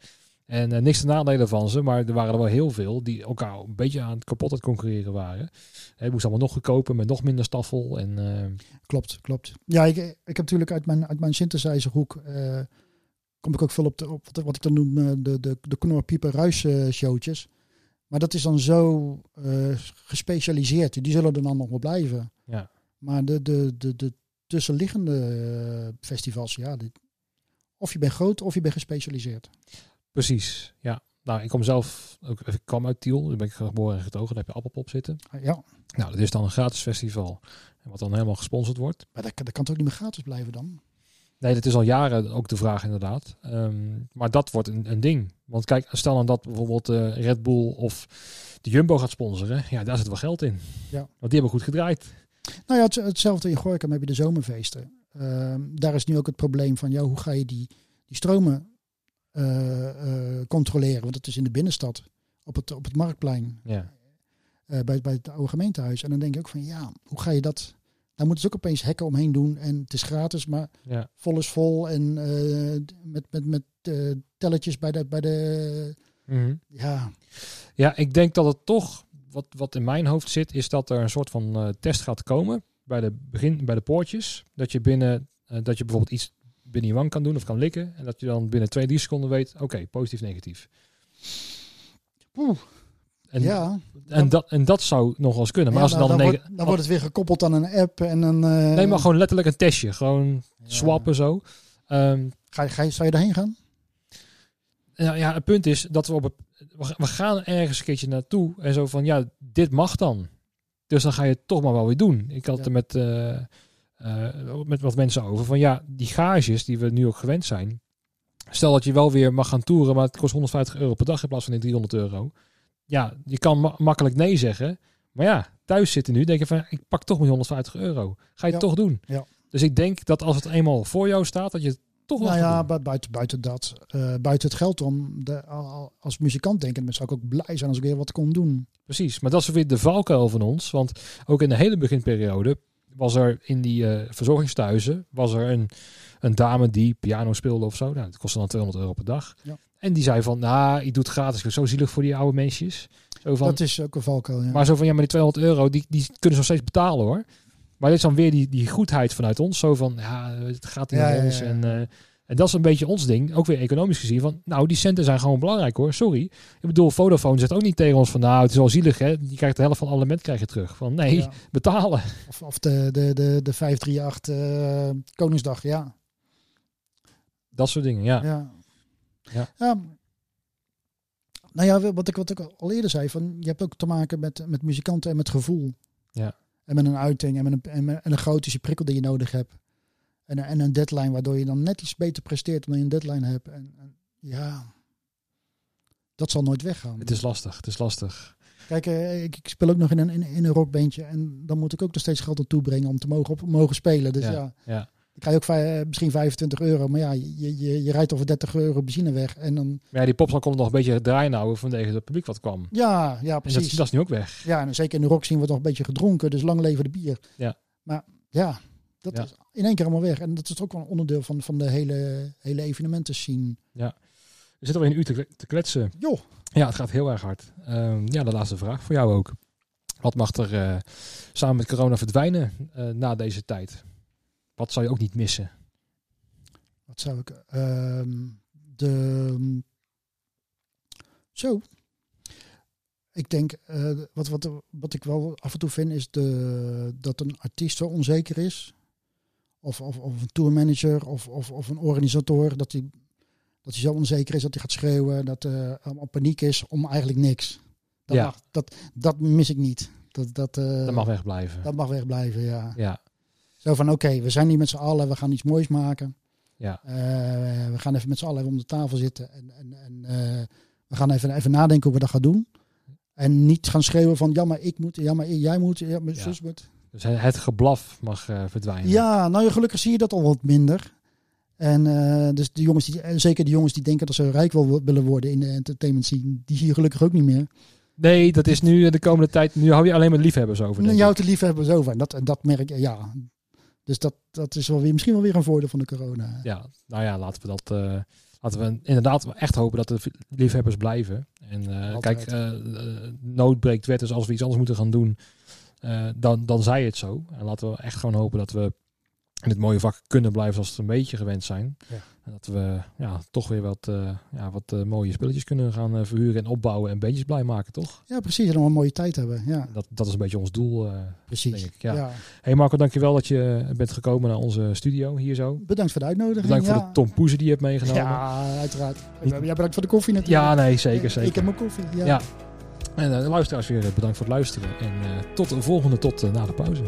En eh, niks te nadelen van ze, maar er waren er wel heel veel die elkaar een beetje aan het kapot het concurreren waren. Het moest allemaal nog goedkoper met nog minder staffel. En eh, Klopt, klopt. Ja, ik, ik heb natuurlijk uit mijn, uit mijn synthesizerhoek... kom ik ook veel op, de, op wat, ik dan noem de, de, de Knor Pieper Ruis showtjes. Maar dat is dan zo gespecialiseerd. Die zullen er dan nog wel blijven. ja, Maar de, de, de, de tussenliggende eh, festivals, ja... die- of je bent groot of je bent gespecialiseerd. precies. Ja. Nou, ik kom zelf, ook, ik kwam uit Tiel, daar ben ik geboren en getogen, daar heb je Appelpop zitten. Ah, Ja, Nou, dat is dan een gratis festival, en wat dan helemaal gesponsord wordt. maar dat, kan- dat kan toch niet meer gratis blijven dan? Nee, dat is al jaren ook de vraag inderdaad. Ehm, maar dat wordt een, een ding. Want kijk, stel dan dat bijvoorbeeld eh, Red Bull of de Jumbo gaat sponsoren. Ja, daar zit wel geld in. Ja. Want die hebben goed gedraaid. Nou ja, het, hetzelfde in Gorkum heb je de zomerfeesten. Ehm, daar is nu ook het probleem van, ja, hoe ga je die, die stromen eh, eh, controleren? Want het is in de binnenstad, op het, op het marktplein, Ja, eh, bij, bij het oude gemeentehuis. En dan denk je ook van, ja, hoe ga je dat... Daar moeten ze ook opeens hekken omheen doen. En het is gratis, maar ja, vol is vol. En met, met, met telletjes bij de... Bij de Mhm. ja, ja, ik denk dat het toch, wat, wat in mijn hoofd zit, is dat er een soort van eh, test gaat komen bij de, begin, bij de poortjes. Dat je binnen, eh, dat je bijvoorbeeld iets binnen je wang kan doen of kan likken. En dat je dan binnen twee, drie seconden weet, oké, positief, negatief. Oeh, En, ja. en, dat, en dat zou nog wel eens kunnen. Maar Ja, als het dan, dan, dan, wordt, dan wordt het weer gekoppeld aan een app. En eh, Nee, maar gewoon letterlijk een testje. Gewoon Ja. swappen zo. Ehm, Ga, je- ga, je- zou je daarheen gaan? Nou ja, het punt is dat we op het, we gaan ergens een keertje naartoe en zo van ja, dit mag dan. Dus dan ga je het toch maar wel weer doen. Ik had Ja. er met, eh, eh, met wat mensen over van ja, die gages die we nu ook gewend zijn. Stel dat je wel weer mag gaan toeren, maar het kost 150 euro per dag in plaats van die 300 euro. Ja, je kan ma- makkelijk nee zeggen. Maar ja, thuis zitten nu, denk je van ik pak toch mijn 150 euro. Ga je het toch doen? Ja. Dus ik denk dat als het eenmaal voor jou staat, dat je toch Nou ja, buiten, buiten dat, eh, buiten het geld om, de, al- al- als muzikant denk ik, zou ik ook blij zijn als ik weer wat kon doen. Precies, maar dat is weer de valkuil van ons. Want ook in de hele beginperiode was er in die verzorgingstehuizen was er een, een dame die piano speelde of zo. Nou, dat kostte dan 200 euro per dag. Ja. En die zei van, nou, ik doe het gratis. Ik het zo zielig voor die oude mensjes. Zo van, dat is ook een valkuil, ja. Maar zo van, ja, maar die 200 euro, die, die kunnen ze nog steeds betalen hoor. Maar dit is dan weer die, die goedheid vanuit ons. Zo van, ja, het gaat niet Ja, ons. ja. En, eh, en dat is een beetje ons ding. Ook weer economisch gezien. Van, nou, die centen zijn gewoon belangrijk hoor. Sorry. Ik bedoel, Vodafone zegt ook niet tegen ons van, nou, het is wel zielig hè. Je krijgt de helft van het abonnement krijg je terug. Van, nee, betalen. Of, of de, de, de, de 538 eh, Koningsdag, ja. Dat soort dingen, ja. ja. Ja. Nou ja, wat ik, wat ik al eerder zei, van, je hebt ook te maken met, met muzikanten en met gevoel. Ja. En met een uiting en met een, en met een grote prikkel die je nodig hebt. En, en een deadline waardoor je dan net iets beter presteert omdat je een deadline hebt. En, en ja, dat zal nooit weggaan. Het is lastig, het is lastig. Kijk, eh, ik, ik speel ook nog in een, in, in een rockbandje. En dan moet ik ook nog steeds geld aan toebrengen om te mogen, op, mogen spelen. Dus ja, ja, ja. Dan krijg je ook eh, misschien 25 euro. Maar ja, je, je, je rijdt over 30 euro benzine weg. En dan, Maar ja, die popstar kon nog een beetje draaien houden vanwege het publiek wat kwam. ja, ja En precies. dat, dat is nu ook weg. Ja, en zeker in de rock zien wordt nog een beetje gedronken. Dus lang leven de bier. Ja. Maar ja, dat Ja. is in één keer allemaal weg. En dat is ook wel een onderdeel van, van de hele, hele evenementen zien. We zitten alweer een uur te, te kletsen. Joh, Ja, het gaat heel erg hard. Ehm, ja, de laatste vraag voor jou ook. Wat mag er eh, samen met corona verdwijnen eh, na deze tijd? Wat zou je ook niet missen? wat zou ik... ehm, de... Zo. Ik denk, eh, wat, wat, wat ik wel af en toe vind, is de, dat een artiest zo onzeker is. Of, of, of een tourmanager of, of, of een organisator. Dat hij dat hij zo onzeker is dat hij gaat schreeuwen. Dat er allemaal paniek is om eigenlijk niks. Dat, Ja. mag, dat, dat mis ik niet. Dat, dat, eh, Dat mag wegblijven. dat mag wegblijven, ja. Ja, Zo van, oké, we zijn hier met z'n allen. We gaan iets moois maken. ja, Eh, we gaan even met z'n allen even om de tafel zitten. En, en, en eh, we gaan even, even nadenken hoe we dat gaan doen. En niet gaan schreeuwen van, ja maar ik moet, ja maar jij moet, ja maar Ja. zus moet. dus het geblaf mag eh, verdwijnen. Ja, nou gelukkig zie je dat al wat minder. En uh, dus de jongens die, zeker de jongens die denken dat ze rijk wil, willen worden in de entertainment scene, die zie je gelukkig ook niet meer. Nee, dat is nu de komende tijd. Nu hou je alleen maar liefhebbers over. Nu houdt de liefhebbers over. En dat, dat merk je, ja. Dus dat, dat is wel weer, misschien wel weer een voordeel van de corona. Ja, nou ja, laten we dat. Uh, laten we inderdaad echt hopen dat de liefhebbers blijven. En uh, kijk, uh, nood breekt wet. Dus als we iets anders moeten gaan doen, dan, dan zij het zo. En laten we echt gewoon hopen dat we in het mooie vak kunnen blijven zoals we het een beetje gewend zijn. Ja. En dat we ja, toch weer wat, uh, ja, wat uh, mooie spulletjes kunnen gaan uh, verhuren en opbouwen en beetjes blij maken, toch? Ja, precies. En dan een mooie tijd hebben. Ja. Dat, dat is een beetje ons doel, precies. denk ik. Ja. ja. Hey Marco, dankjewel dat je bent gekomen naar onze studio hier zo. Bedankt voor de uitnodiging. Bedankt voor de tompoezen die je hebt meegenomen. Ja, uiteraard. Ja, bedankt voor de koffie natuurlijk. Ja, nee, zeker, zeker. Ik heb mijn koffie, ja. En luisteraars weer bedankt voor het luisteren. En tot de volgende, tot na de pauze.